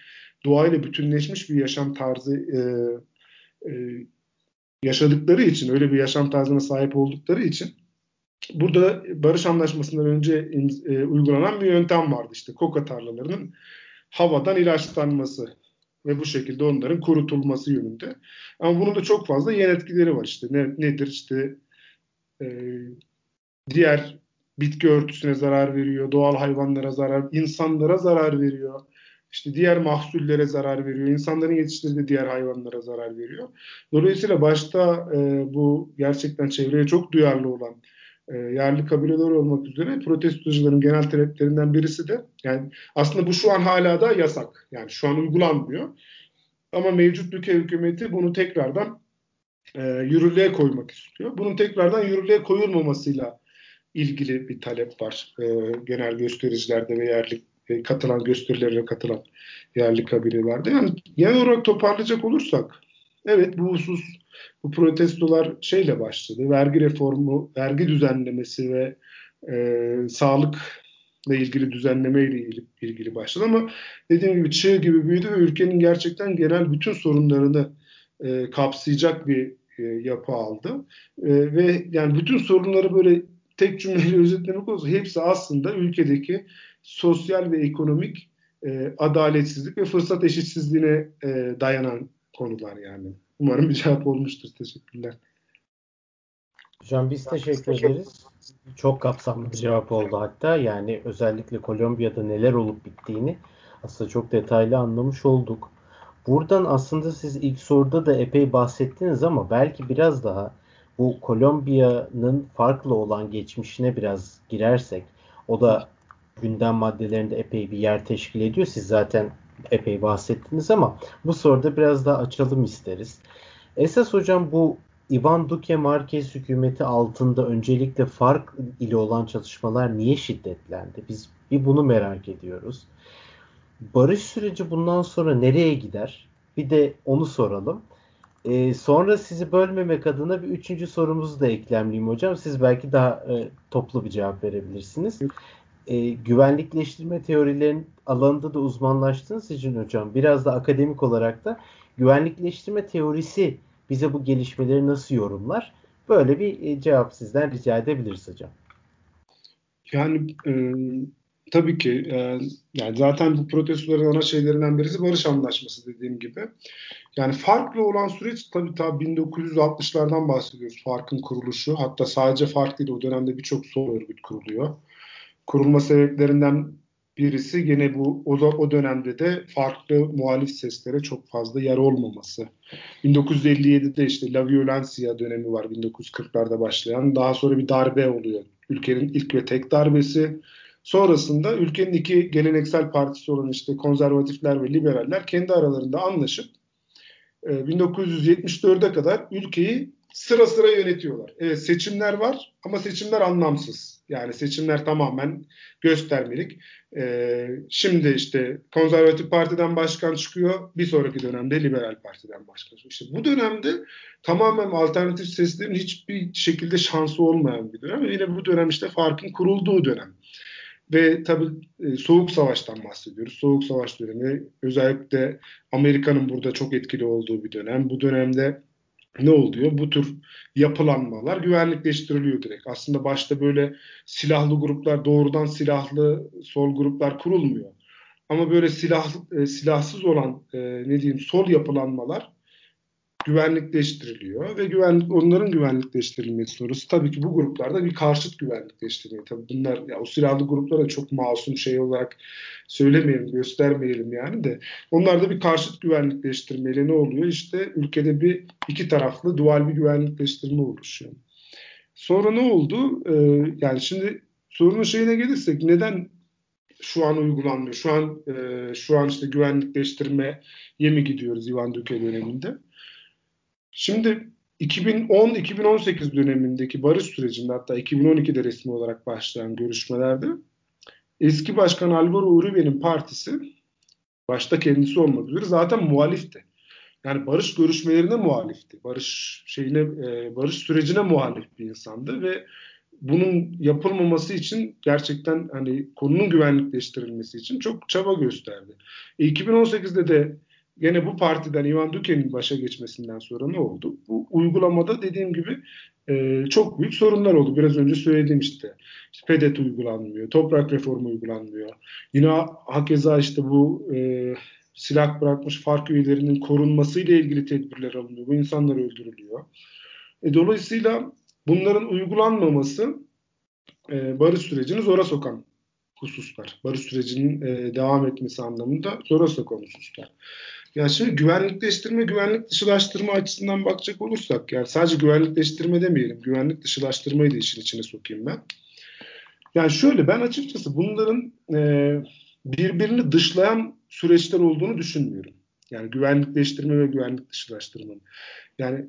doğayla bütünleşmiş bir yaşam tarzı e, e, yaşadıkları için, öyle bir yaşam tarzına sahip oldukları için burada barış anlaşmasından önce e, uygulanan bir yöntem vardı işte koka tarlalarının havadan ilaçlanması ve bu şekilde onların kurutulması yönünde. Ama bunun da çok fazla yan etkileri var işte. Ne, nedir işte e, diğer bitki örtüsüne zarar veriyor, doğal hayvanlara zarar, insanlara zarar veriyor. İşte diğer mahsullere zarar veriyor, insanların yetiştirdiği diğer hayvanlara zarar veriyor. Dolayısıyla başta e, bu gerçekten çevreye çok duyarlı olan e, yerli kabileler olmak üzere protestocuların genel taleplerinden birisi de yani aslında bu şu an hala da yasak. Yani şu an uygulanmıyor. Ama mevcut ülke hükümeti bunu tekrardan e, yürürlüğe koymak istiyor. Bunun tekrardan yürürlüğe koyulmamasıyla ilgili bir talep var e, genel göstericilerde ve yerli e, katılan gösterilere katılan yerli kabilelerde. Yani genel olarak toparlayacak olursak evet bu husus bu protestolar şeyle başladı. Vergi reformu, vergi düzenlemesi ve e, sağlıkla ilgili düzenleme ile ilgili, ilgili başladı ama dediğim gibi çığ gibi büyüdü ve ülkenin gerçekten genel bütün sorunlarını e, kapsayacak bir e, yapı aldı. E, ve yani bütün sorunları böyle tek cümleyle özetlemek olursa hepsi aslında ülkedeki sosyal ve ekonomik e, adaletsizlik ve fırsat eşitsizliğine e, dayanan konular yani. Umarım bir cevap olmuştur. Teşekkürler. Hocam biz teşekkür ederiz. Çok kapsamlı bir cevap oldu hatta. Yani özellikle Kolombiya'da neler olup bittiğini aslında çok detaylı anlamış olduk. Buradan aslında siz ilk soruda da epey bahsettiniz ama belki biraz daha bu Kolombiya'nın farklı olan geçmişine biraz girersek o da gündem maddelerinde epey bir yer teşkil ediyor. Siz zaten epey bahsettiniz ama bu soruda biraz daha açalım isteriz. Esas hocam bu Ivan Duque Marquez hükümeti altında öncelikle fark ile olan çalışmalar niye şiddetlendi? Biz bir bunu merak ediyoruz. Barış süreci bundan sonra nereye gider? Bir de onu soralım. Ee, sonra sizi bölmemek adına bir üçüncü sorumuzu da eklemleyeyim hocam. Siz belki daha e, toplu bir cevap verebilirsiniz e, güvenlikleştirme teorilerin alanında da uzmanlaştığınız için hocam biraz da akademik olarak da güvenlikleştirme teorisi bize bu gelişmeleri nasıl yorumlar? Böyle bir e, cevap sizden rica edebiliriz hocam. Yani e, tabii ki e, yani zaten bu protestoların ana şeylerinden birisi barış anlaşması dediğim gibi. Yani farklı olan süreç tabii tabii 1960'lardan bahsediyoruz. Farkın kuruluşu. Hatta sadece fark değil o dönemde birçok sol örgüt kuruluyor kurulma sebeplerinden birisi gene bu o, o dönemde de farklı muhalif seslere çok fazla yer olmaması. 1957'de işte La Violencia dönemi var 1940'larda başlayan. Daha sonra bir darbe oluyor. Ülkenin ilk ve tek darbesi. Sonrasında ülkenin iki geleneksel partisi olan işte konservatifler ve liberaller kendi aralarında anlaşıp 1974'e kadar ülkeyi sıra sıra yönetiyorlar. Evet seçimler var ama seçimler anlamsız. Yani seçimler tamamen göstermelik. Ee, şimdi işte konservatif partiden başkan çıkıyor. Bir sonraki dönemde liberal partiden başkan çıkıyor. İşte bu dönemde tamamen alternatif seslerin hiçbir şekilde şansı olmayan bir dönem. Yine bu dönem işte farkın kurulduğu dönem. Ve tabii e, Soğuk Savaş'tan bahsediyoruz. Soğuk Savaş dönemi özellikle Amerika'nın burada çok etkili olduğu bir dönem. Bu dönemde ne oluyor? Bu tür yapılanmalar güvenlikleştiriliyor direkt. Aslında başta böyle silahlı gruplar, doğrudan silahlı sol gruplar kurulmuyor. Ama böyle silah e, silahsız olan e, ne diyeyim sol yapılanmalar güvenlikleştiriliyor ve güvenlik onların güvenlikleştirilmesi sonrası tabii ki bu gruplarda bir karşıt güvenlikleştiriliyor. Tabii bunlar ya o silahlı gruplara çok masum şey olarak söylemeyelim, göstermeyelim yani de onlarda bir karşıt güvenlikleştirmeyle ne oluyor? İşte ülkede bir iki taraflı dual bir güvenlikleştirme oluşuyor. Sonra ne oldu? Ee, yani şimdi sorunun şeyine gelirsek neden şu an uygulanmıyor? Şu an e, şu an işte güvenlikleştirmeye mi gidiyoruz Ivan Duque döneminde? Şimdi 2010-2018 dönemindeki barış sürecinde hatta 2012'de resmi olarak başlayan görüşmelerde eski başkan Alvaro Uribe'nin partisi başta kendisi olmak üzere zaten muhalifti. Yani barış görüşmelerine muhalifti. Barış şeyine e, barış sürecine muhalif bir insandı ve bunun yapılmaması için gerçekten hani konunun güvenlikleştirilmesi için çok çaba gösterdi. E, 2018'de de Gene bu partiden Ivan Duque'nin başa geçmesinden sonra ne oldu? Bu uygulamada dediğim gibi e, çok büyük sorunlar oldu. Biraz önce söyledim işte. işte PEDET uygulanmıyor, toprak reformu uygulanmıyor. Yine hakeza işte bu e, silah bırakmış fark üyelerinin korunmasıyla ilgili tedbirler alınıyor. Bu insanlar öldürülüyor. E, dolayısıyla bunların uygulanmaması e, barış sürecini zora sokan hususlar. Barış sürecinin e, devam etmesi anlamında zora sokan hususlar. Yani şimdi güvenlikleştirme, güvenlik dışılaştırma açısından bakacak olursak, yani sadece güvenlikleştirme demeyelim, güvenlik dışılaştırmayı da işin içine sokayım ben. Yani şöyle, ben açıkçası bunların e, birbirini dışlayan süreçler olduğunu düşünmüyorum. Yani güvenlikleştirme ve güvenlik dışılaştırmanın. Yani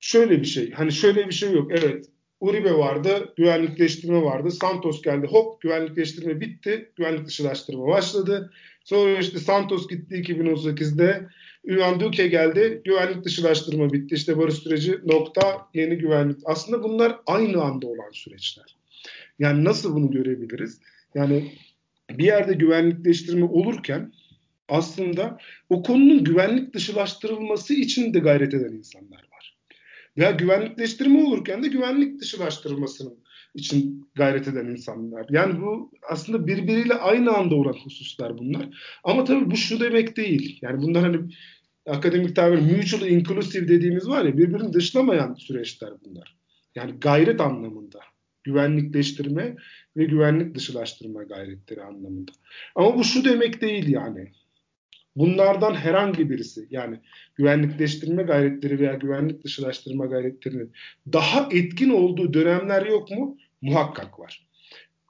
şöyle bir şey, hani şöyle bir şey yok. Evet, Uribe vardı, güvenlikleştirme vardı. Santos geldi, hop güvenlikleştirme bitti, güvenlik dışılaştırma başladı. Sonra işte Santos gitti 2018'de. Ünvan Duque geldi. Güvenlik dışılaştırma bitti. İşte barış süreci nokta yeni güvenlik. Aslında bunlar aynı anda olan süreçler. Yani nasıl bunu görebiliriz? Yani bir yerde güvenlikleştirme olurken aslında o konunun güvenlik dışılaştırılması için de gayret eden insanlar var. Veya güvenlikleştirme olurken de güvenlik dışılaştırılmasının için gayret eden insanlar. Yani bu aslında birbiriyle aynı anda olan hususlar bunlar. Ama tabii bu şu demek değil. Yani bunlar hani akademik tabir mutual inclusive dediğimiz var ya birbirini dışlamayan süreçler bunlar. Yani gayret anlamında. Güvenlikleştirme ve güvenlik dışılaştırma gayretleri anlamında. Ama bu şu demek değil yani. Bunlardan herhangi birisi yani güvenlikleştirme gayretleri veya güvenlik dışılaştırma gayretlerinin daha etkin olduğu dönemler yok mu? Muhakkak var.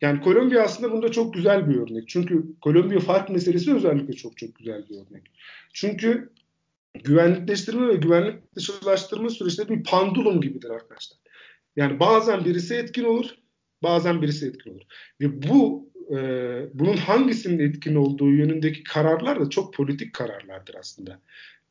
Yani Kolombiya aslında bunda çok güzel bir örnek. Çünkü Kolombiya fark meselesi özellikle çok çok güzel bir örnek. Çünkü güvenlikleştirme ve güvenlik dışılaştırma süreçleri bir pandulum gibidir arkadaşlar. Yani bazen birisi etkin olur, bazen birisi etkin olur. Ve bu e, bunun hangisinin etkin olduğu yönündeki kararlar da çok politik kararlardır aslında.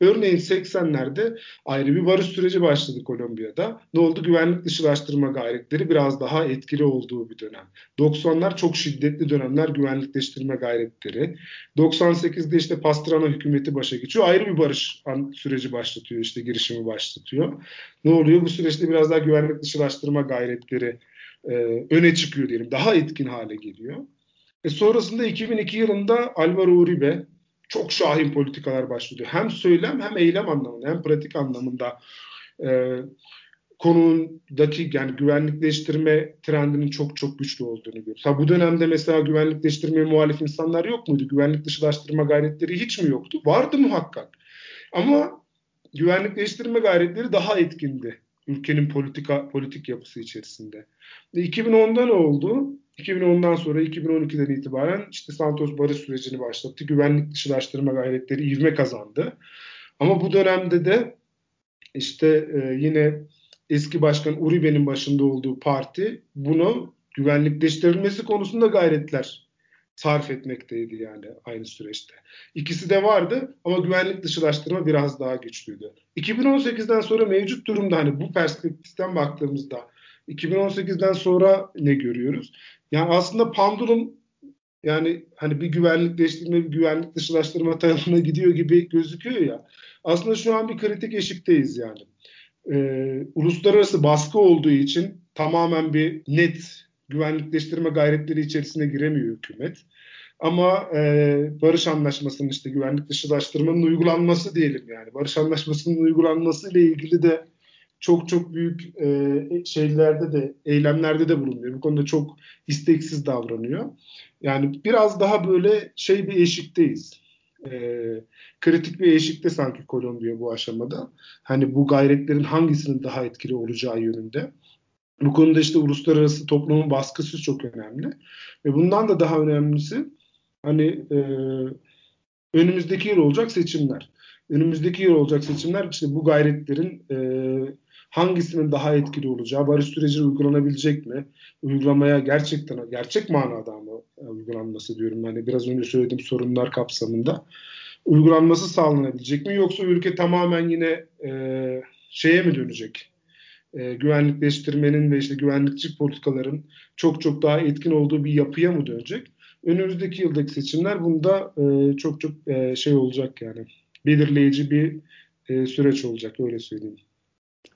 Örneğin 80'lerde ayrı bir barış süreci başladı Kolombiya'da. Ne oldu? Güvenlik dışılaştırma gayretleri biraz daha etkili olduğu bir dönem. 90'lar çok şiddetli dönemler güvenlikleştirme gayretleri. 98'de işte Pastrana hükümeti başa geçiyor. Ayrı bir barış süreci başlatıyor işte girişimi başlatıyor. Ne oluyor? Bu süreçte biraz daha güvenlik dışılaştırma gayretleri e, öne çıkıyor diyelim. Daha etkin hale geliyor. E sonrasında 2002 yılında Alvaro Uribe çok şahin politikalar başlıyor. Hem söylem hem eylem anlamında hem pratik anlamında e, konudaki yani güvenlikleştirme trendinin çok çok güçlü olduğunu görüyoruz. Ha, bu dönemde mesela güvenlikleştirmeye muhalif insanlar yok muydu? Güvenlik dışılaştırma gayretleri hiç mi yoktu? Vardı muhakkak. Ama güvenlikleştirme gayretleri daha etkindi ülkenin politika politik yapısı içerisinde. 2010'da ne oldu? 2010'dan sonra 2012'den itibaren işte Santos barış sürecini başlattı. Güvenlik dışılaştırma gayretleri ivme kazandı. Ama bu dönemde de işte e, yine eski başkan Uribe'nin başında olduğu parti bunu güvenlikleştirilmesi konusunda gayretler sarf etmekteydi yani aynı süreçte. İkisi de vardı ama güvenlik dışılaştırma biraz daha güçlüydü. 2018'den sonra mevcut durumda hani bu perspektiften baktığımızda 2018'den sonra ne görüyoruz? Yani aslında Pandulum yani hani bir güvenlikleştirme, bir güvenlik dışılaştırma tarafına gidiyor gibi gözüküyor ya. Aslında şu an bir kritik eşikteyiz yani. Ee, uluslararası baskı olduğu için tamamen bir net güvenlikleştirme gayretleri içerisine giremiyor hükümet. Ama e, barış anlaşmasının işte güvenlik dışılaştırmanın uygulanması diyelim yani. Barış anlaşmasının uygulanması ile ilgili de çok çok büyük e, şeylerde de eylemlerde de bulunuyor. Bu konuda çok isteksiz davranıyor. Yani biraz daha böyle şey bir eşikteyiz. E, kritik bir eşikte sanki Kolombiya bu aşamada. Hani bu gayretlerin hangisinin daha etkili olacağı yönünde. Bu konuda işte uluslararası toplumun baskısı çok önemli. Ve bundan da daha önemlisi hani e, önümüzdeki yıl olacak seçimler. Önümüzdeki yıl olacak seçimler işte bu gayretlerin e, hangisinin daha etkili olacağı, barış süreci uygulanabilecek mi? Uygulamaya gerçekten gerçek manada mı uygulanması diyorum. Yani biraz önce söylediğim sorunlar kapsamında uygulanması sağlanabilecek mi? Yoksa ülke tamamen yine e, şeye mi dönecek? E, güvenlikleştirmenin ve işte güvenlikçi politikaların çok çok daha etkin olduğu bir yapıya mı dönecek? Önümüzdeki yıldaki seçimler bunda e, çok çok e, şey olacak yani belirleyici bir e, süreç olacak öyle söyleyeyim.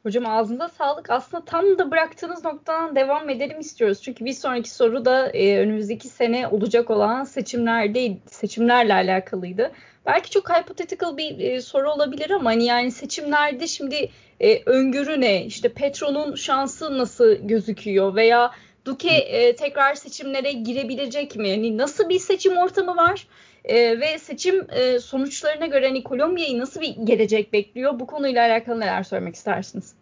Hocam ağzında sağlık. Aslında tam da bıraktığınız noktadan devam edelim istiyoruz. Çünkü bir sonraki soru da e, önümüzdeki sene olacak olan seçimlerde seçimlerle alakalıydı. Belki çok hypothetical bir e, soru olabilir ama hani yani seçimlerde şimdi e, öngörü ne? İşte Petro'nun şansı nasıl gözüküyor veya Duque e, tekrar seçimlere girebilecek mi? Yani nasıl bir seçim ortamı var? E, ve seçim e, sonuçlarına göre hani Kolombiya'yı nasıl bir gelecek bekliyor? Bu konuyla alakalı neler söylemek istersiniz?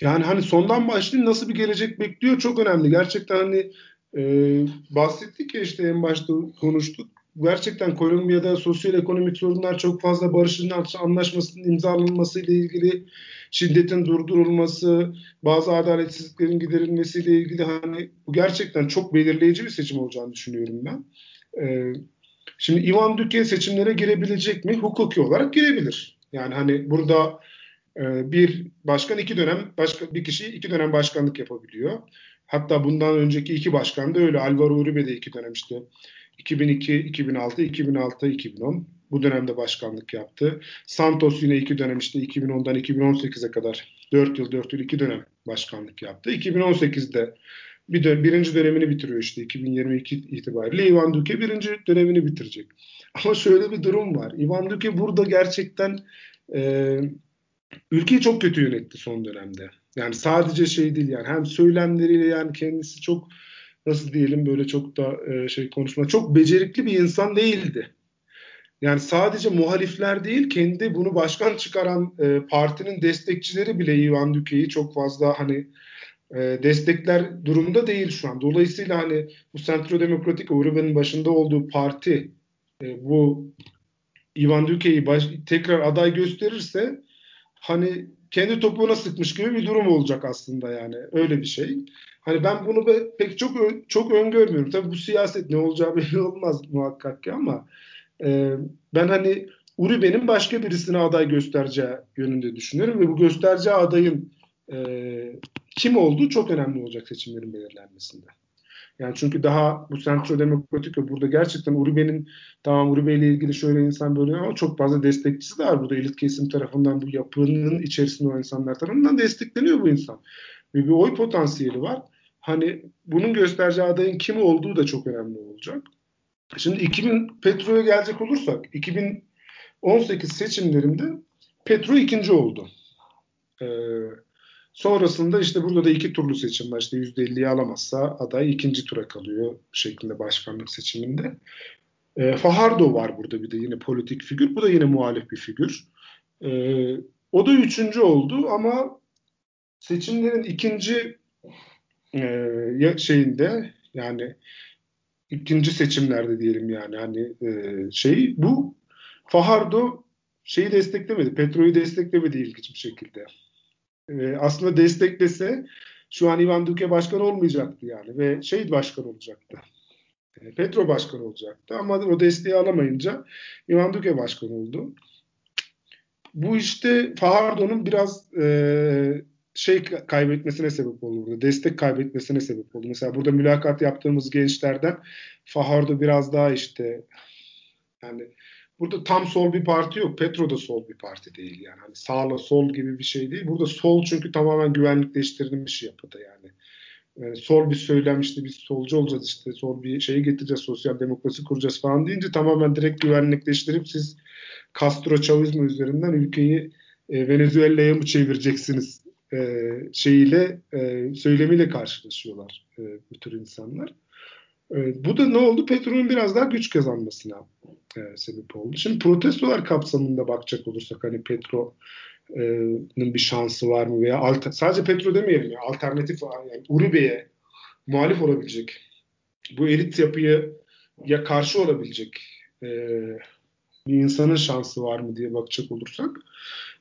Yani hani sondan başlayayım nasıl bir gelecek bekliyor çok önemli. Gerçekten hani e, bahsettik ya işte en başta konuştuk. Gerçekten Kolombiya'da sosyal ekonomik sorunlar çok fazla barışın anlaşmasının imzalanması ile ilgili şiddetin durdurulması, bazı adaletsizliklerin giderilmesiyle ilgili hani bu gerçekten çok belirleyici bir seçim olacağını düşünüyorum ben. Ee, şimdi Ivan Duque seçimlere girebilecek mi? Hukuki olarak girebilir. Yani hani burada e, bir başkan iki dönem başka bir kişi iki dönem başkanlık yapabiliyor. Hatta bundan önceki iki başkan da öyle. Alvaro Uribe de iki dönem işte 2002, 2006, 2006, 2010 bu dönemde başkanlık yaptı. Santos yine iki dönem işte 2010'dan 2018'e kadar 4 yıl 4 yıl iki dönem başkanlık yaptı. 2018'de bir dön birinci dönemini bitiriyor işte 2022 itibariyle Ivan Duque birinci dönemini bitirecek. Ama şöyle bir durum var. Ivan Duque burada gerçekten e, ülkeyi çok kötü yönetti son dönemde. Yani sadece şey değil yani hem söylemleriyle yani kendisi çok nasıl diyelim böyle çok da e, şey konuşma çok becerikli bir insan değildi. Yani sadece muhalifler değil kendi bunu başkan çıkaran e, partinin destekçileri bile Ivan Duque'yi çok fazla hani e, destekler durumda değil şu an. Dolayısıyla hani bu Centro Demokratik Uribe'nin başında olduğu parti e, bu Ivan Duque'yi tekrar aday gösterirse hani kendi topuğuna sıkmış gibi bir durum olacak aslında yani öyle bir şey. Hani ben bunu pek çok çok öngörmüyorum. Tabii bu siyaset ne olacağı belli olmaz muhakkak ki ama e, ben hani Uribe'nin başka birisine aday göstereceği yönünde düşünüyorum ve bu göstereceği adayın e, kim olduğu çok önemli olacak seçimlerin belirlenmesinde. Yani çünkü daha bu Centro Demokratik burada gerçekten Uribe'nin tamam Uribe ile ilgili şöyle insan böyle ama çok fazla destekçisi de var burada elit kesim tarafından bu yapının içerisinde o insanlar tarafından destekleniyor bu insan. Ve bir oy potansiyeli var. Hani bunun göstereceği adayın kim olduğu da çok önemli olacak. Şimdi 2000 Petro'ya gelecek olursak 2018 seçimlerinde Petro ikinci oldu. Ee, sonrasında işte burada da iki turlu seçim var. İşte %50'yi alamazsa aday ikinci tura kalıyor şeklinde başkanlık seçiminde. Ee, Fajardo var burada bir de yine politik figür. Bu da yine muhalif bir figür. Ee, o da üçüncü oldu ama seçimlerin ikinci e, şeyinde yani ikinci seçimlerde diyelim yani hani e, şey bu Fajardo şeyi desteklemedi. Petro'yu desteklemedi ilginç bir şekilde. E, aslında desteklese şu an Ivan Duque başkan olmayacaktı yani ve şey başkan olacaktı. E, Petro başkan olacaktı ama o desteği alamayınca Ivan Duque başkan oldu. Bu işte Fajardo'nun biraz e, şey kaybetmesine sebep oldu burada. Destek kaybetmesine sebep oldu. Mesela burada mülakat yaptığımız gençlerden Fahardo biraz daha işte yani burada tam sol bir parti yok. Petro da sol bir parti değil yani. Hani sağla sol gibi bir şey değil. Burada sol çünkü tamamen güvenlikleştirilmiş yapıda yani. yani sol bir söylem işte biz solcu olacağız işte sol bir şeyi getireceğiz sosyal demokrasi kuracağız falan deyince tamamen direkt güvenlikleştirip siz Castro Chavizmo üzerinden ülkeyi e, Venezuela'ya mı çevireceksiniz e, şeyiyle e, söylemiyle karşılaşıyorlar e, bu tür insanlar. E, bu da ne oldu? Petrol'ün biraz daha güç kazanmasına e, sebep oldu. Şimdi protestolar kapsamında bakacak olursak hani Petro'nun bir şansı var mı veya alter, sadece Petro demeyelim ya alternatif yani Uribe'ye muhalif olabilecek bu elit yapıya ya karşı olabilecek e, bir insanın şansı var mı diye bakacak olursak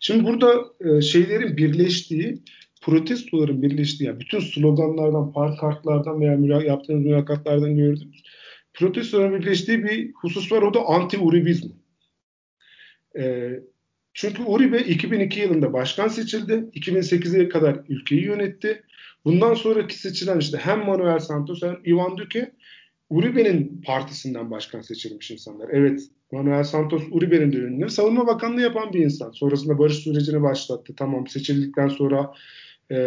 Şimdi burada e, şeylerin birleştiği, protestoların birleştiği, yani bütün sloganlardan, pankartlardan veya müla yaptığınız mülakatlardan gördüğümüz protestoların birleştiği bir husus var. O da anti-Uribizm. E, çünkü Uribe 2002 yılında başkan seçildi. 2008'e kadar ülkeyi yönetti. Bundan sonraki seçilen işte hem Manuel Santos hem Ivan Duque Uribe'nin partisinden başkan seçilmiş insanlar. Evet Manuel Santos Uribe'nin de ünlü. Savunma Bakanlığı yapan bir insan. Sonrasında barış sürecini başlattı. Tamam seçildikten sonra e,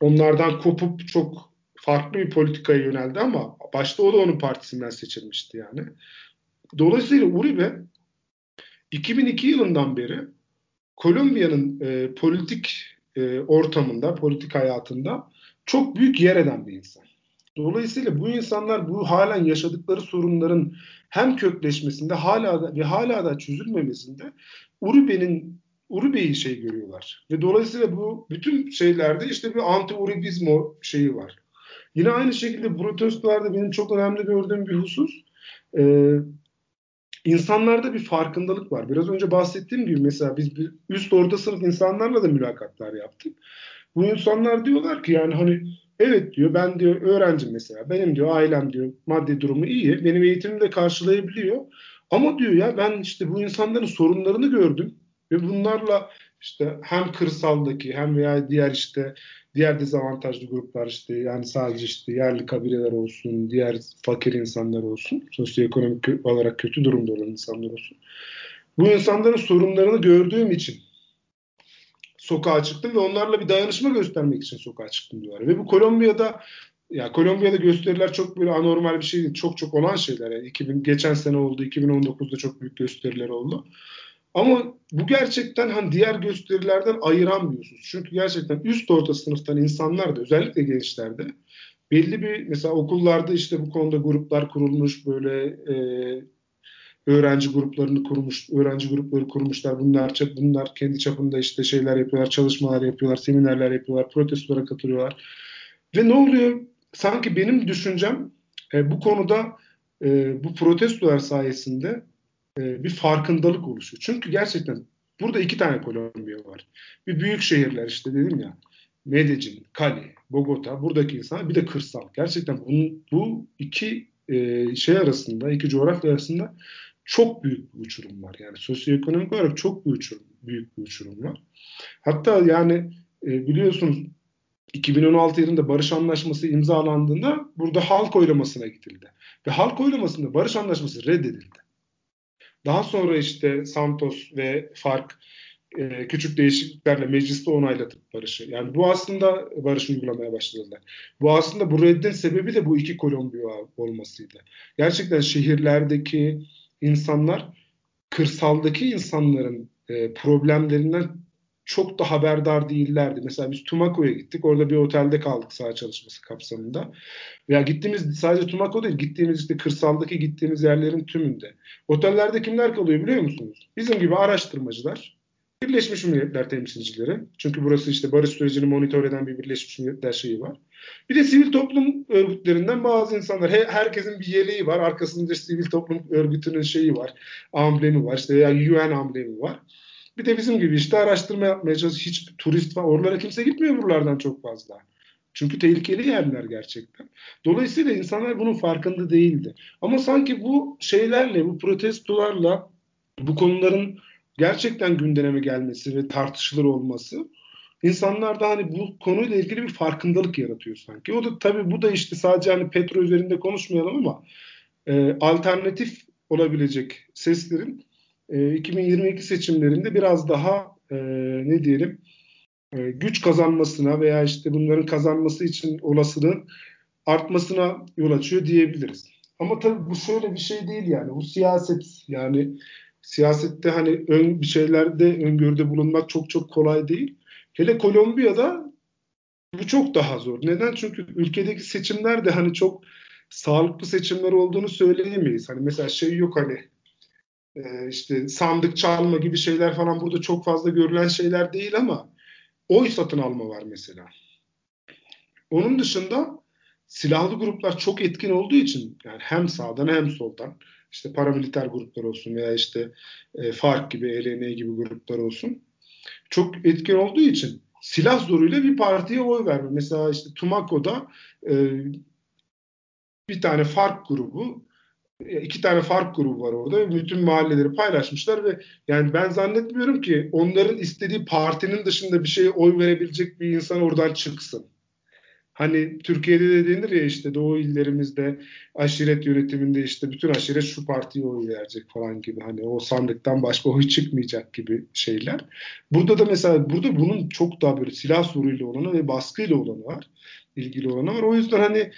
onlardan kopup çok farklı bir politikaya yöneldi ama başta o da onun partisinden seçilmişti yani. Dolayısıyla Uribe 2002 yılından beri Kolombiya'nın e, politik e, ortamında, politik hayatında çok büyük yer eden bir insan. Dolayısıyla bu insanlar bu halen yaşadıkları sorunların hem kökleşmesinde hala da, ve hala da çözülmemesinde Uribe'nin Uribe'yi şey görüyorlar. Ve dolayısıyla bu bütün şeylerde işte bir anti-Uribizmo şeyi var. Yine aynı şekilde protestolarda benim çok önemli gördüğüm bir husus e, insanlarda bir farkındalık var. Biraz önce bahsettiğim gibi mesela biz bir üst orta sınıf insanlarla da mülakatlar yaptık. Bu insanlar diyorlar ki yani hani evet diyor ben diyor öğrencim mesela benim diyor ailem diyor maddi durumu iyi benim eğitimimi de karşılayabiliyor. Ama diyor ya ben işte bu insanların sorunlarını gördüm ve bunlarla işte hem kırsaldaki hem veya diğer işte diğer dezavantajlı gruplar işte yani sadece işte yerli kabileler olsun, diğer fakir insanlar olsun, sosyoekonomik olarak kötü durumda olan insanlar olsun. Bu insanların sorunlarını gördüğüm için sokağa çıktım ve onlarla bir dayanışma göstermek için sokağa çıktım diyorlar. Ve bu Kolombiya'da ya Kolombiya'da gösteriler çok böyle anormal bir şey değil. Çok çok olan şeyler. Yani 2000 geçen sene oldu, 2019'da çok büyük gösteriler oldu. Ama bu gerçekten hani diğer gösterilerden ayıran husus. Çünkü gerçekten üst orta sınıftan insanlar da özellikle gençlerde belli bir mesela okullarda işte bu konuda gruplar kurulmuş böyle e, öğrenci gruplarını kurmuş, öğrenci grupları kurmuşlar. Bunlar bunlar kendi çapında işte şeyler yapıyorlar, çalışmalar yapıyorlar, seminerler yapıyorlar, protestolara katılıyorlar. Ve ne oluyor? Sanki benim düşüncem e, bu konuda e, bu protestolar sayesinde e, bir farkındalık oluşuyor. Çünkü gerçekten burada iki tane Kolombiya var. Bir büyük şehirler işte dedim ya. Medellin, Cali, Bogota, buradaki insan bir de kırsal. Gerçekten bunun, bu iki e, şey arasında, iki coğrafya arasında çok büyük bir uçurum var. Yani sosyoekonomik olarak çok büyük, uçurum, büyük bir uçurum var. Hatta yani e, biliyorsunuz 2016 yılında barış anlaşması imzalandığında burada halk oylamasına gidildi. Ve halk oylamasında barış anlaşması reddedildi. Daha sonra işte Santos ve Fark e, küçük değişikliklerle mecliste onaylatıp barışı. Yani bu aslında barış uygulamaya başladılar. Bu aslında bu reddin sebebi de bu iki Kolombiya olmasıydı. Gerçekten şehirlerdeki insanlar kırsaldaki insanların e, problemlerinden çok da haberdar değillerdi. Mesela biz Tumaco'ya gittik. Orada bir otelde kaldık saha çalışması kapsamında. Ya gittiğimiz sadece Tumaco değil, gittiğimiz işte kırsaldaki gittiğimiz yerlerin tümünde. Otellerde kimler kalıyor biliyor musunuz? Bizim gibi araştırmacılar, Birleşmiş Milletler temsilcileri. Çünkü burası işte barış sürecini monitör eden bir Birleşmiş Milletler şeyi var. Bir de sivil toplum örgütlerinden bazı insanlar. He, herkesin bir yeleği var. Arkasında sivil toplum örgütünün şeyi var. Amblemi var. İşte yani UN amblemi var. Bir de bizim gibi işte araştırma yapmaya çalışıyor. Hiç turist var. Oralara kimse gitmiyor buralardan çok fazla. Çünkü tehlikeli yerler gerçekten. Dolayısıyla insanlar bunun farkında değildi. Ama sanki bu şeylerle, bu protestolarla bu konuların gerçekten gündeme gelmesi ve tartışılır olması insanlarda hani bu konuyla ilgili bir farkındalık yaratıyor sanki. O da tabii bu da işte sadece hani petro üzerinde konuşmayalım ama e, alternatif olabilecek seslerin e, 2022 seçimlerinde biraz daha e, ne diyelim e, güç kazanmasına veya işte bunların kazanması için olasılığın artmasına yol açıyor diyebiliriz. Ama tabii bu şöyle bir şey değil yani. Bu siyaset yani siyasette hani ön bir şeylerde öngörüde bulunmak çok çok kolay değil. Hele Kolombiya'da bu çok daha zor. Neden? Çünkü ülkedeki seçimler de hani çok sağlıklı seçimler olduğunu söyleyemeyiz. Hani mesela şey yok hani e, işte sandık çalma gibi şeyler falan burada çok fazla görülen şeyler değil ama oy satın alma var mesela. Onun dışında silahlı gruplar çok etkin olduğu için yani hem sağdan hem soldan işte paramiliter gruplar olsun veya işte e, FARC gibi, ELN gibi gruplar olsun çok etkin olduğu için silah zoruyla bir partiye oy verme. Mesela işte Tumaco'da e, bir tane FARC grubu iki tane fark grubu var orada. Bütün mahalleleri paylaşmışlar ve yani ben zannetmiyorum ki onların istediği partinin dışında bir şeye oy verebilecek bir insan oradan çıksın. Hani Türkiye'de de denir ya işte Doğu illerimizde aşiret yönetiminde işte bütün aşiret şu partiye oy verecek falan gibi hani o sandıktan başka oy çıkmayacak gibi şeyler. Burada da mesela burada bunun çok daha böyle silah soruyla olanı ve baskıyla olanı var. ilgili olanı var. O yüzden hani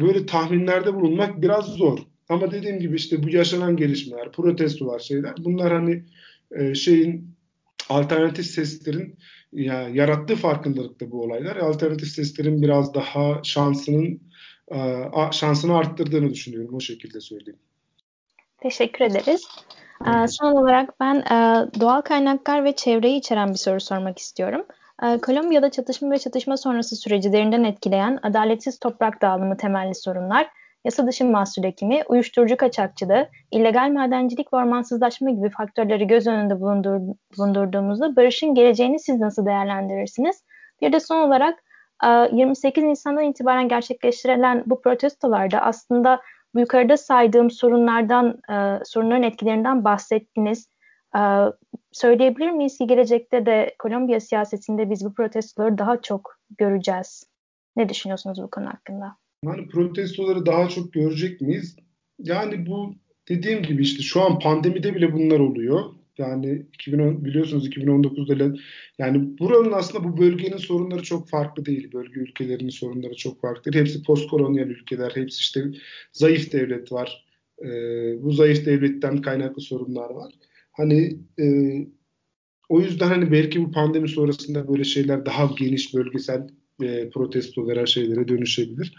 böyle tahminlerde bulunmak biraz zor. Ama dediğim gibi işte bu yaşanan gelişmeler, protestolar şeyler bunlar hani e, şeyin alternatif seslerin ya, yarattığı farkındalıkta bu olaylar. Alternatif seslerin biraz daha şansının e, şansını arttırdığını düşünüyorum. O şekilde söyleyeyim. Teşekkür ederiz. Ee, son olarak ben e, doğal kaynaklar ve çevreyi içeren bir soru sormak istiyorum. Ee, Kolombiya'da çatışma ve çatışma sonrası süreci derinden etkileyen adaletsiz toprak dağılımı temelli sorunlar, yasa dışı mahsul ekimi, uyuşturucu kaçakçılığı, illegal madencilik ve ormansızlaşma gibi faktörleri göz önünde bulundur, bulundurduğumuzda barışın geleceğini siz nasıl değerlendirirsiniz? Bir de son olarak 28 Nisan'dan itibaren gerçekleştirilen bu protestolarda aslında bu yukarıda saydığım sorunlardan, e, sorunların etkilerinden bahsettiniz. Söyleyebilir miyiz ki gelecekte de Kolombiya siyasetinde biz bu protestoları daha çok göreceğiz? Ne düşünüyorsunuz bu konu hakkında? Yani protestoları daha çok görecek miyiz? Yani bu dediğim gibi işte şu an pandemide bile bunlar oluyor. Yani 2010 biliyorsunuz 2019'da yani buranın aslında bu bölgenin sorunları çok farklı değil. Bölge ülkelerinin sorunları çok farklı. Hepsi postkolonyal ülkeler, hepsi işte zayıf devlet var. Ee, bu zayıf devletten kaynaklı sorunlar var. Hani e, o yüzden hani belki bu pandemi sonrasında böyle şeyler daha geniş bölgesel e, protestolara şeylere dönüşebilir.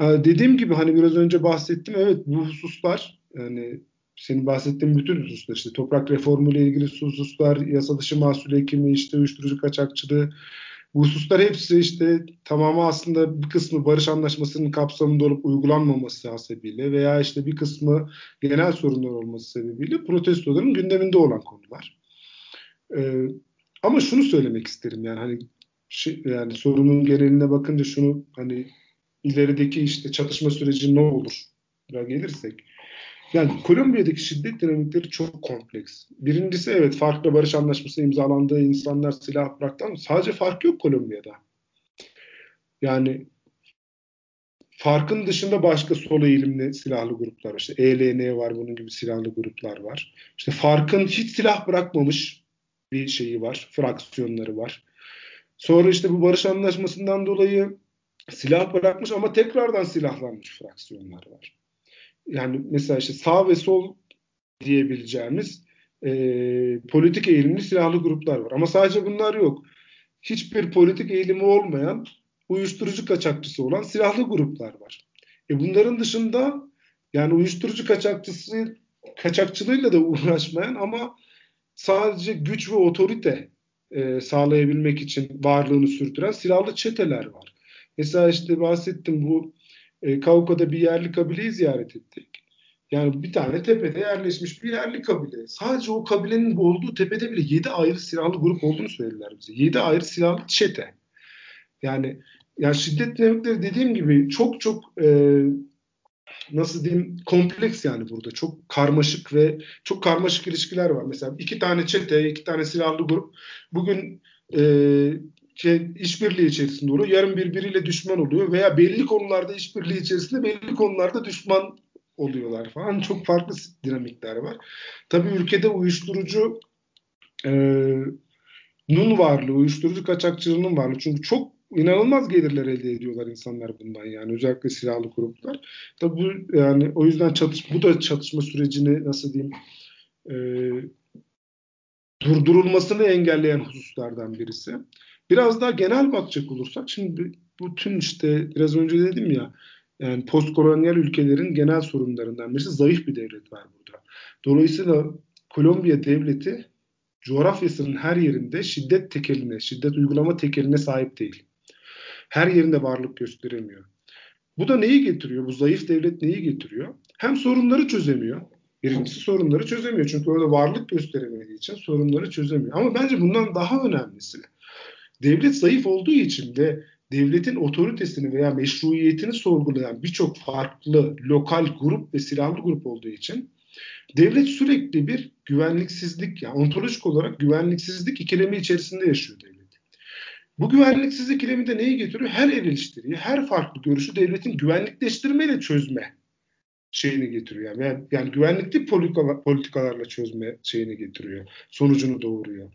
E, dediğim gibi hani biraz önce bahsettim. Evet bu hususlar yani senin bahsettiğin bütün hususlar işte toprak reformu ile ilgili hususlar, yasa dışı mahsul ekimi, işte uyuşturucu kaçakçılığı bu hususlar hepsi işte tamamı aslında bir kısmı barış anlaşmasının kapsamında olup uygulanmaması hasebiyle veya işte bir kısmı genel sorunlar olması sebebiyle protestoların gündeminde olan konular. Ee, ama şunu söylemek isterim yani hani şey, yani sorunun geneline bakınca şunu hani ilerideki işte çatışma süreci ne olur gelirsek yani Kolombiya'daki şiddet dinamikleri çok kompleks. Birincisi evet farklı barış anlaşması imzalandığı insanlar silah bıraktı ama sadece fark yok Kolombiya'da. Yani farkın dışında başka sol eğilimli silahlı gruplar var. İşte ELN var, bunun gibi silahlı gruplar var. İşte farkın hiç silah bırakmamış bir şeyi var, fraksiyonları var. Sonra işte bu barış anlaşmasından dolayı silah bırakmış ama tekrardan silahlanmış fraksiyonlar var yani mesela işte sağ ve sol diyebileceğimiz e, politik eğilimli silahlı gruplar var. Ama sadece bunlar yok. Hiçbir politik eğilimi olmayan uyuşturucu kaçakçısı olan silahlı gruplar var. E bunların dışında yani uyuşturucu kaçakçısı kaçakçılığıyla da uğraşmayan ama sadece güç ve otorite e, sağlayabilmek için varlığını sürdüren silahlı çeteler var. Mesela işte bahsettim bu e, Kauka'da bir yerli kabileyi ziyaret ettik. Yani bir tane tepede yerleşmiş bir yerli kabile. Sadece o kabilenin olduğu tepede bile 7 ayrı silahlı grup olduğunu söylediler bize. 7 ayrı silahlı çete. Yani yani şiddet dinamikleri dediğim gibi çok çok e, nasıl diyeyim kompleks yani burada. Çok karmaşık ve çok karmaşık ilişkiler var. Mesela iki tane çete, iki tane silahlı grup bugün e, şey, işbirliği içerisinde oluyor. Yarın birbiriyle düşman oluyor veya belli konularda işbirliği içerisinde belli konularda düşman oluyorlar falan. Çok farklı dinamikler var. Tabii ülkede uyuşturucu e, nun varlığı, uyuşturucu kaçakçılığının varlığı. Çünkü çok inanılmaz gelirler elde ediyorlar insanlar bundan yani özellikle silahlı gruplar. Tabii bu yani o yüzden çatış bu da çatışma sürecini nasıl diyeyim e, durdurulmasını engelleyen hususlardan birisi. Biraz daha genel bakacak olursak şimdi bütün işte biraz önce dedim ya yani postkolonyal ülkelerin genel sorunlarından birisi zayıf bir devlet var burada. Dolayısıyla Kolombiya devleti coğrafyasının her yerinde şiddet tekeline, şiddet uygulama tekeline sahip değil. Her yerinde varlık gösteremiyor. Bu da neyi getiriyor? Bu zayıf devlet neyi getiriyor? Hem sorunları çözemiyor. Birincisi sorunları çözemiyor. Çünkü orada varlık gösteremediği için sorunları çözemiyor. Ama bence bundan daha önemlisi devlet zayıf olduğu için de devletin otoritesini veya meşruiyetini sorgulayan birçok farklı lokal grup ve silahlı grup olduğu için devlet sürekli bir güvenliksizlik yani ontolojik olarak güvenliksizlik ikilemi içerisinde yaşıyor devlet. Bu güvenliksizlik ikilemi de neyi getiriyor? Her eleştiriyi, her farklı görüşü devletin güvenlikleştirmeyle çözme şeyini getiriyor. Yani, yani güvenlikli politikalarla çözme şeyini getiriyor. Sonucunu doğuruyor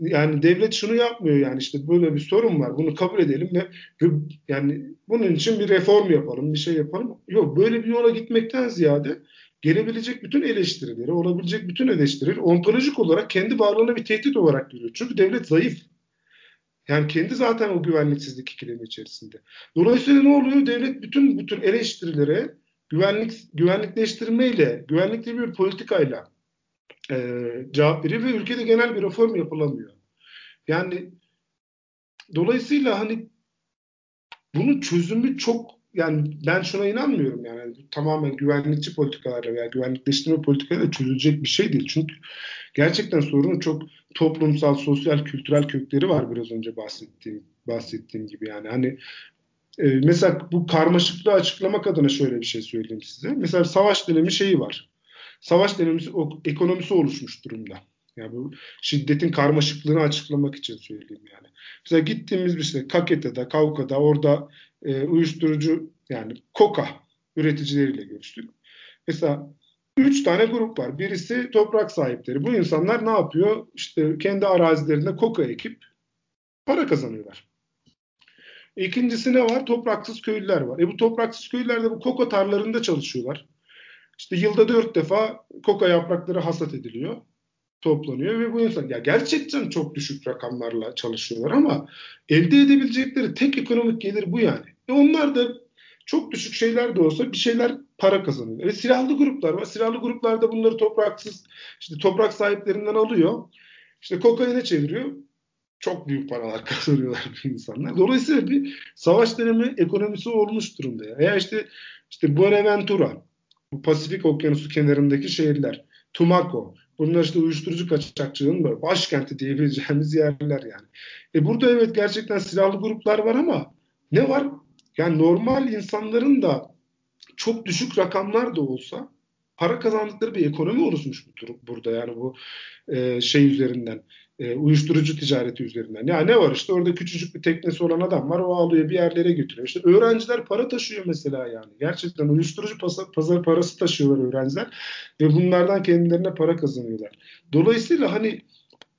yani devlet şunu yapmıyor yani işte böyle bir sorun var bunu kabul edelim ve, ve yani bunun için bir reform yapalım bir şey yapalım. Yok böyle bir yola gitmekten ziyade gelebilecek bütün eleştirileri, olabilecek bütün eleştirileri ontolojik olarak kendi varlığına bir tehdit olarak görüyor. Çünkü devlet zayıf. Yani kendi zaten o güvenliksizlik ikilemi içerisinde. Dolayısıyla ne oluyor? Devlet bütün bu tür eleştirilere güvenlik güvenlikleştirmeyle, güvenlikli bir politikayla e, cevap veriyor ve ülkede genel bir reform yapılamıyor. Yani dolayısıyla hani bunun çözümü çok yani ben şuna inanmıyorum yani tamamen güvenlikçi politikalarla veya güvenlikleştirme politikalarla çözülecek bir şey değil. Çünkü gerçekten sorunun çok toplumsal, sosyal, kültürel kökleri var biraz önce bahsettiğim bahsettiğim gibi yani. Hani e, mesela bu karmaşıklığı açıklamak adına şöyle bir şey söyleyeyim size. Mesela savaş dönemi şeyi var. Savaş dönemi ekonomisi oluşmuş durumda. Yani bu şiddetin karmaşıklığını açıklamak için söyleyeyim yani. Mesela gittiğimiz bir şey Kakete'de, Kavka'da orada e, uyuşturucu yani koka üreticileriyle görüştük. Mesela üç tane grup var. Birisi toprak sahipleri. Bu insanlar ne yapıyor? İşte kendi arazilerinde koka ekip para kazanıyorlar. İkincisi ne var? Topraksız köylüler var. E bu topraksız köylüler de bu koka tarlarında çalışıyorlar. İşte yılda dört defa koka yaprakları hasat ediliyor toplanıyor ve bu insan ya gerçekten çok düşük rakamlarla çalışıyorlar ama elde edebilecekleri tek ekonomik gelir bu yani. E onlar da çok düşük şeyler de olsa bir şeyler para kazanıyor. Ve silahlı gruplar var. Silahlı gruplar da bunları topraksız işte toprak sahiplerinden alıyor. İşte kokaine çeviriyor. Çok büyük paralar kazanıyorlar bu insanlar. Dolayısıyla bir savaş dönemi ekonomisi olmuş durumda. Ya. Veya işte işte Buenaventura, bu Pasifik Okyanusu kenarındaki şehirler, Tumaco, Bunlar işte uyuşturucu kaçakçılığının böyle başkenti diyebileceğimiz yerler yani. E burada evet gerçekten silahlı gruplar var ama ne var? Yani normal insanların da çok düşük rakamlar da olsa para kazandıkları bir ekonomi oluşmuş burada yani bu e, şey üzerinden e, uyuşturucu ticareti üzerinden. Ya ne var işte orada küçücük bir teknesi olan adam var o alıyor bir yerlere götürüyor. İşte öğrenciler para taşıyor mesela yani. Gerçekten uyuşturucu pazar, pazar parası taşıyorlar öğrenciler ve bunlardan kendilerine para kazanıyorlar. Dolayısıyla hani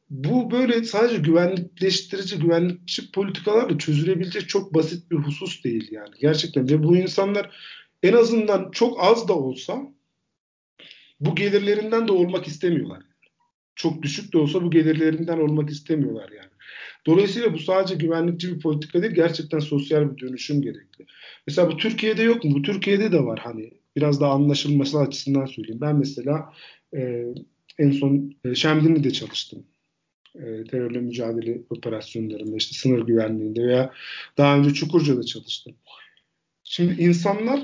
bu böyle sadece güvenlikleştirici, güvenlikçi politikalarla çözülebilecek çok basit bir husus değil yani. Gerçekten ve bu insanlar en azından çok az da olsa bu gelirlerinden de olmak istemiyorlar çok düşük de olsa bu gelirlerinden olmak istemiyorlar yani. Dolayısıyla bu sadece güvenlikçi bir politika değil, gerçekten sosyal bir dönüşüm gerekli. Mesela bu Türkiye'de yok mu? Bu Türkiye'de de var hani. Biraz daha anlaşılması açısından söyleyeyim. Ben mesela e, en son e, Şemdinli'de çalıştım. E, terörle mücadele operasyonlarında, işte sınır güvenliğinde veya daha önce Çukurca'da çalıştım. Şimdi insanlar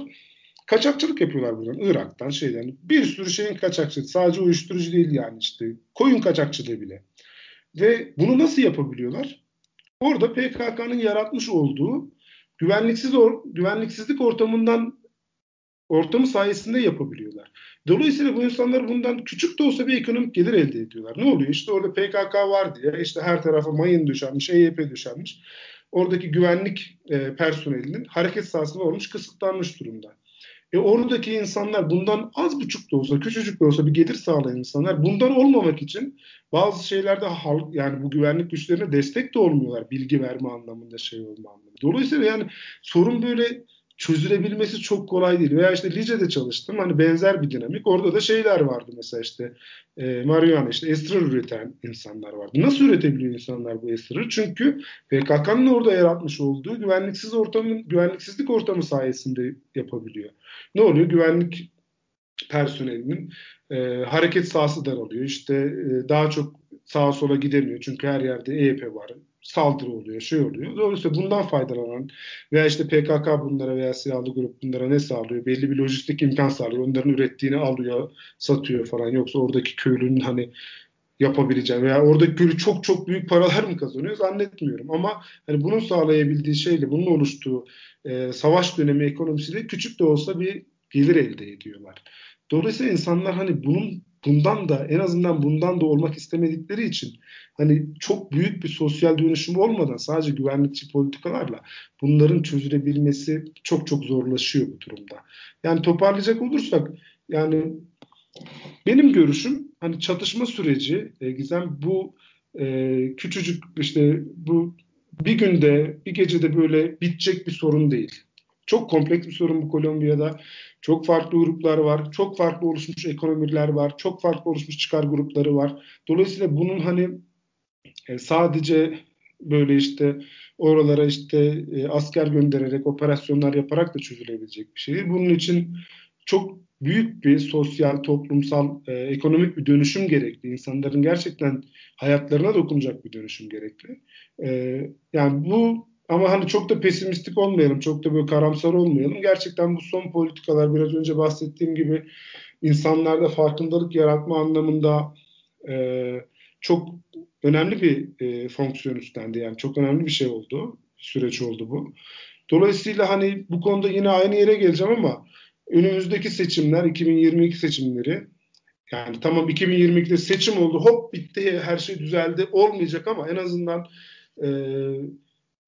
Kaçakçılık yapıyorlar buradan. Irak'tan şeyden. Bir sürü şeyin kaçakçılığı. Sadece uyuşturucu değil yani işte. Koyun kaçakçılığı bile. Ve bunu nasıl yapabiliyorlar? Orada PKK'nın yaratmış olduğu güvenliksiz or güvenliksizlik ortamından ortamı sayesinde yapabiliyorlar. Dolayısıyla bu insanlar bundan küçük de olsa bir ekonomik gelir elde ediyorlar. Ne oluyor? İşte orada PKK var diye işte her tarafa mayın düşenmiş, EYP düşenmiş. Oradaki güvenlik e, personelinin hareket sahasında olmuş kısıtlanmış durumda. E oradaki insanlar bundan az buçuk da olsa, küçücük de olsa bir gelir sağlayan insanlar bundan olmamak için bazı şeylerde halk yani bu güvenlik güçlerine destek de olmuyorlar bilgi verme anlamında şey olma anlamında. Dolayısıyla yani sorun böyle çözülebilmesi çok kolay değil. Veya işte Lice'de çalıştım. Hani benzer bir dinamik. Orada da şeyler vardı mesela işte e, marihuana işte esrar üreten insanlar vardı. Nasıl üretebiliyor insanlar bu esrarı? Çünkü PKK'nın orada yaratmış olduğu güvenliksiz ortamın güvenliksizlik ortamı sayesinde yapabiliyor. Ne oluyor? Güvenlik personelinin e, hareket sahası daralıyor. İşte e, daha çok sağa sola gidemiyor. Çünkü her yerde EYP var saldırı oluyor, şey oluyor. Dolayısıyla bundan faydalanan veya işte PKK bunlara veya silahlı grup bunlara ne sağlıyor? Belli bir lojistik imkan sağlıyor. Onların ürettiğini alıyor, satıyor falan. Yoksa oradaki köylünün hani yapabileceği veya oradaki köylü çok çok büyük paralar mı kazanıyor zannetmiyorum. Ama hani bunun sağlayabildiği şeyle, bunun oluştuğu e, savaş dönemi ekonomisiyle küçük de olsa bir gelir elde ediyorlar. Dolayısıyla insanlar hani bunun bundan da en azından bundan da olmak istemedikleri için hani çok büyük bir sosyal dönüşüm olmadan sadece güvenlikçi politikalarla bunların çözülebilmesi çok çok zorlaşıyor bu durumda. Yani toparlayacak olursak yani benim görüşüm hani çatışma süreci e, Gizem bu e, küçücük işte bu bir günde bir gecede böyle bitecek bir sorun değil. Çok kompleks bir sorun bu Kolombiya'da. Çok farklı gruplar var. Çok farklı oluşmuş ekonomiler var. Çok farklı oluşmuş çıkar grupları var. Dolayısıyla bunun hani e, sadece böyle işte oralara işte e, asker göndererek operasyonlar yaparak da çözülebilecek bir şey. Bunun için çok büyük bir sosyal, toplumsal, e, ekonomik bir dönüşüm gerekli. İnsanların gerçekten hayatlarına dokunacak bir dönüşüm gerekli. Yani bu ama hani çok da pesimistik olmayalım, çok da böyle karamsar olmayalım. Gerçekten bu son politikalar biraz önce bahsettiğim gibi insanlarda farkındalık yaratma anlamında e, çok önemli bir e, fonksiyon üstlendi. Yani çok önemli bir şey oldu, süreç oldu bu. Dolayısıyla hani bu konuda yine aynı yere geleceğim ama önümüzdeki seçimler 2022 seçimleri yani tamam 2022'de seçim oldu hop bitti her şey düzeldi olmayacak ama en azından e,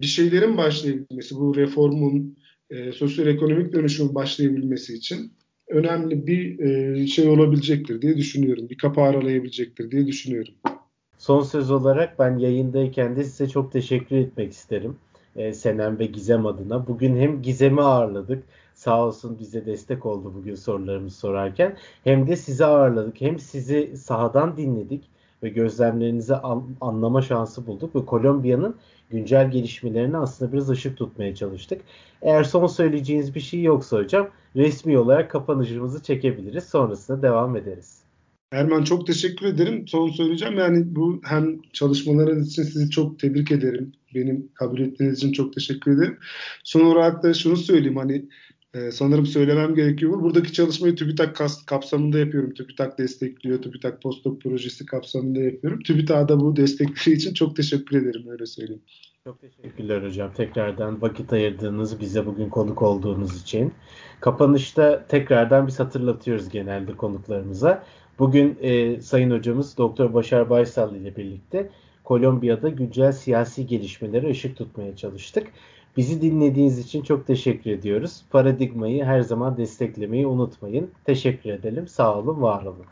bir şeylerin başlayabilmesi bu reformun e, sosyoekonomik dönüşümün başlayabilmesi için önemli bir e, şey olabilecektir diye düşünüyorum. Bir kapı aralayabilecektir diye düşünüyorum. Son söz olarak ben yayındayken de size çok teşekkür etmek isterim. E, Senem ve Gizem adına. Bugün hem Gizem'i ağırladık Sağ olsun bize destek oldu bugün sorularımızı sorarken. Hem de sizi ağırladık. Hem sizi sahadan dinledik ve gözlemlerinizi an, anlama şansı bulduk ve Kolombiya'nın güncel gelişmelerini aslında biraz ışık tutmaya çalıştık. Eğer son söyleyeceğiniz bir şey yoksa hocam resmi olarak kapanışımızı çekebiliriz. Sonrasında devam ederiz. Erman çok teşekkür ederim. Son söyleyeceğim yani bu hem çalışmalarınız için sizi çok tebrik ederim. Benim kabul ettiğiniz için çok teşekkür ederim. Son olarak da şunu söyleyeyim hani ee, sanırım söylemem gerekiyor. Buradaki çalışmayı TÜBİTAK kapsamında yapıyorum. TÜBİTAK destekliyor. TÜBİTAK Postdoc projesi kapsamında yapıyorum. TÜBİTAK'a bu destekleri için çok teşekkür ederim öyle söyleyeyim. Çok teşekkürler hocam. Tekrardan vakit ayırdığınız, bize bugün konuk olduğunuz için. Kapanışta tekrardan biz hatırlatıyoruz genelde konuklarımıza. Bugün e, Sayın Hocamız Doktor Başar Baysal ile birlikte Kolombiya'da güncel siyasi gelişmeleri ışık tutmaya çalıştık. Bizi dinlediğiniz için çok teşekkür ediyoruz. Paradigmayı her zaman desteklemeyi unutmayın. Teşekkür edelim. Sağ olun, var olun.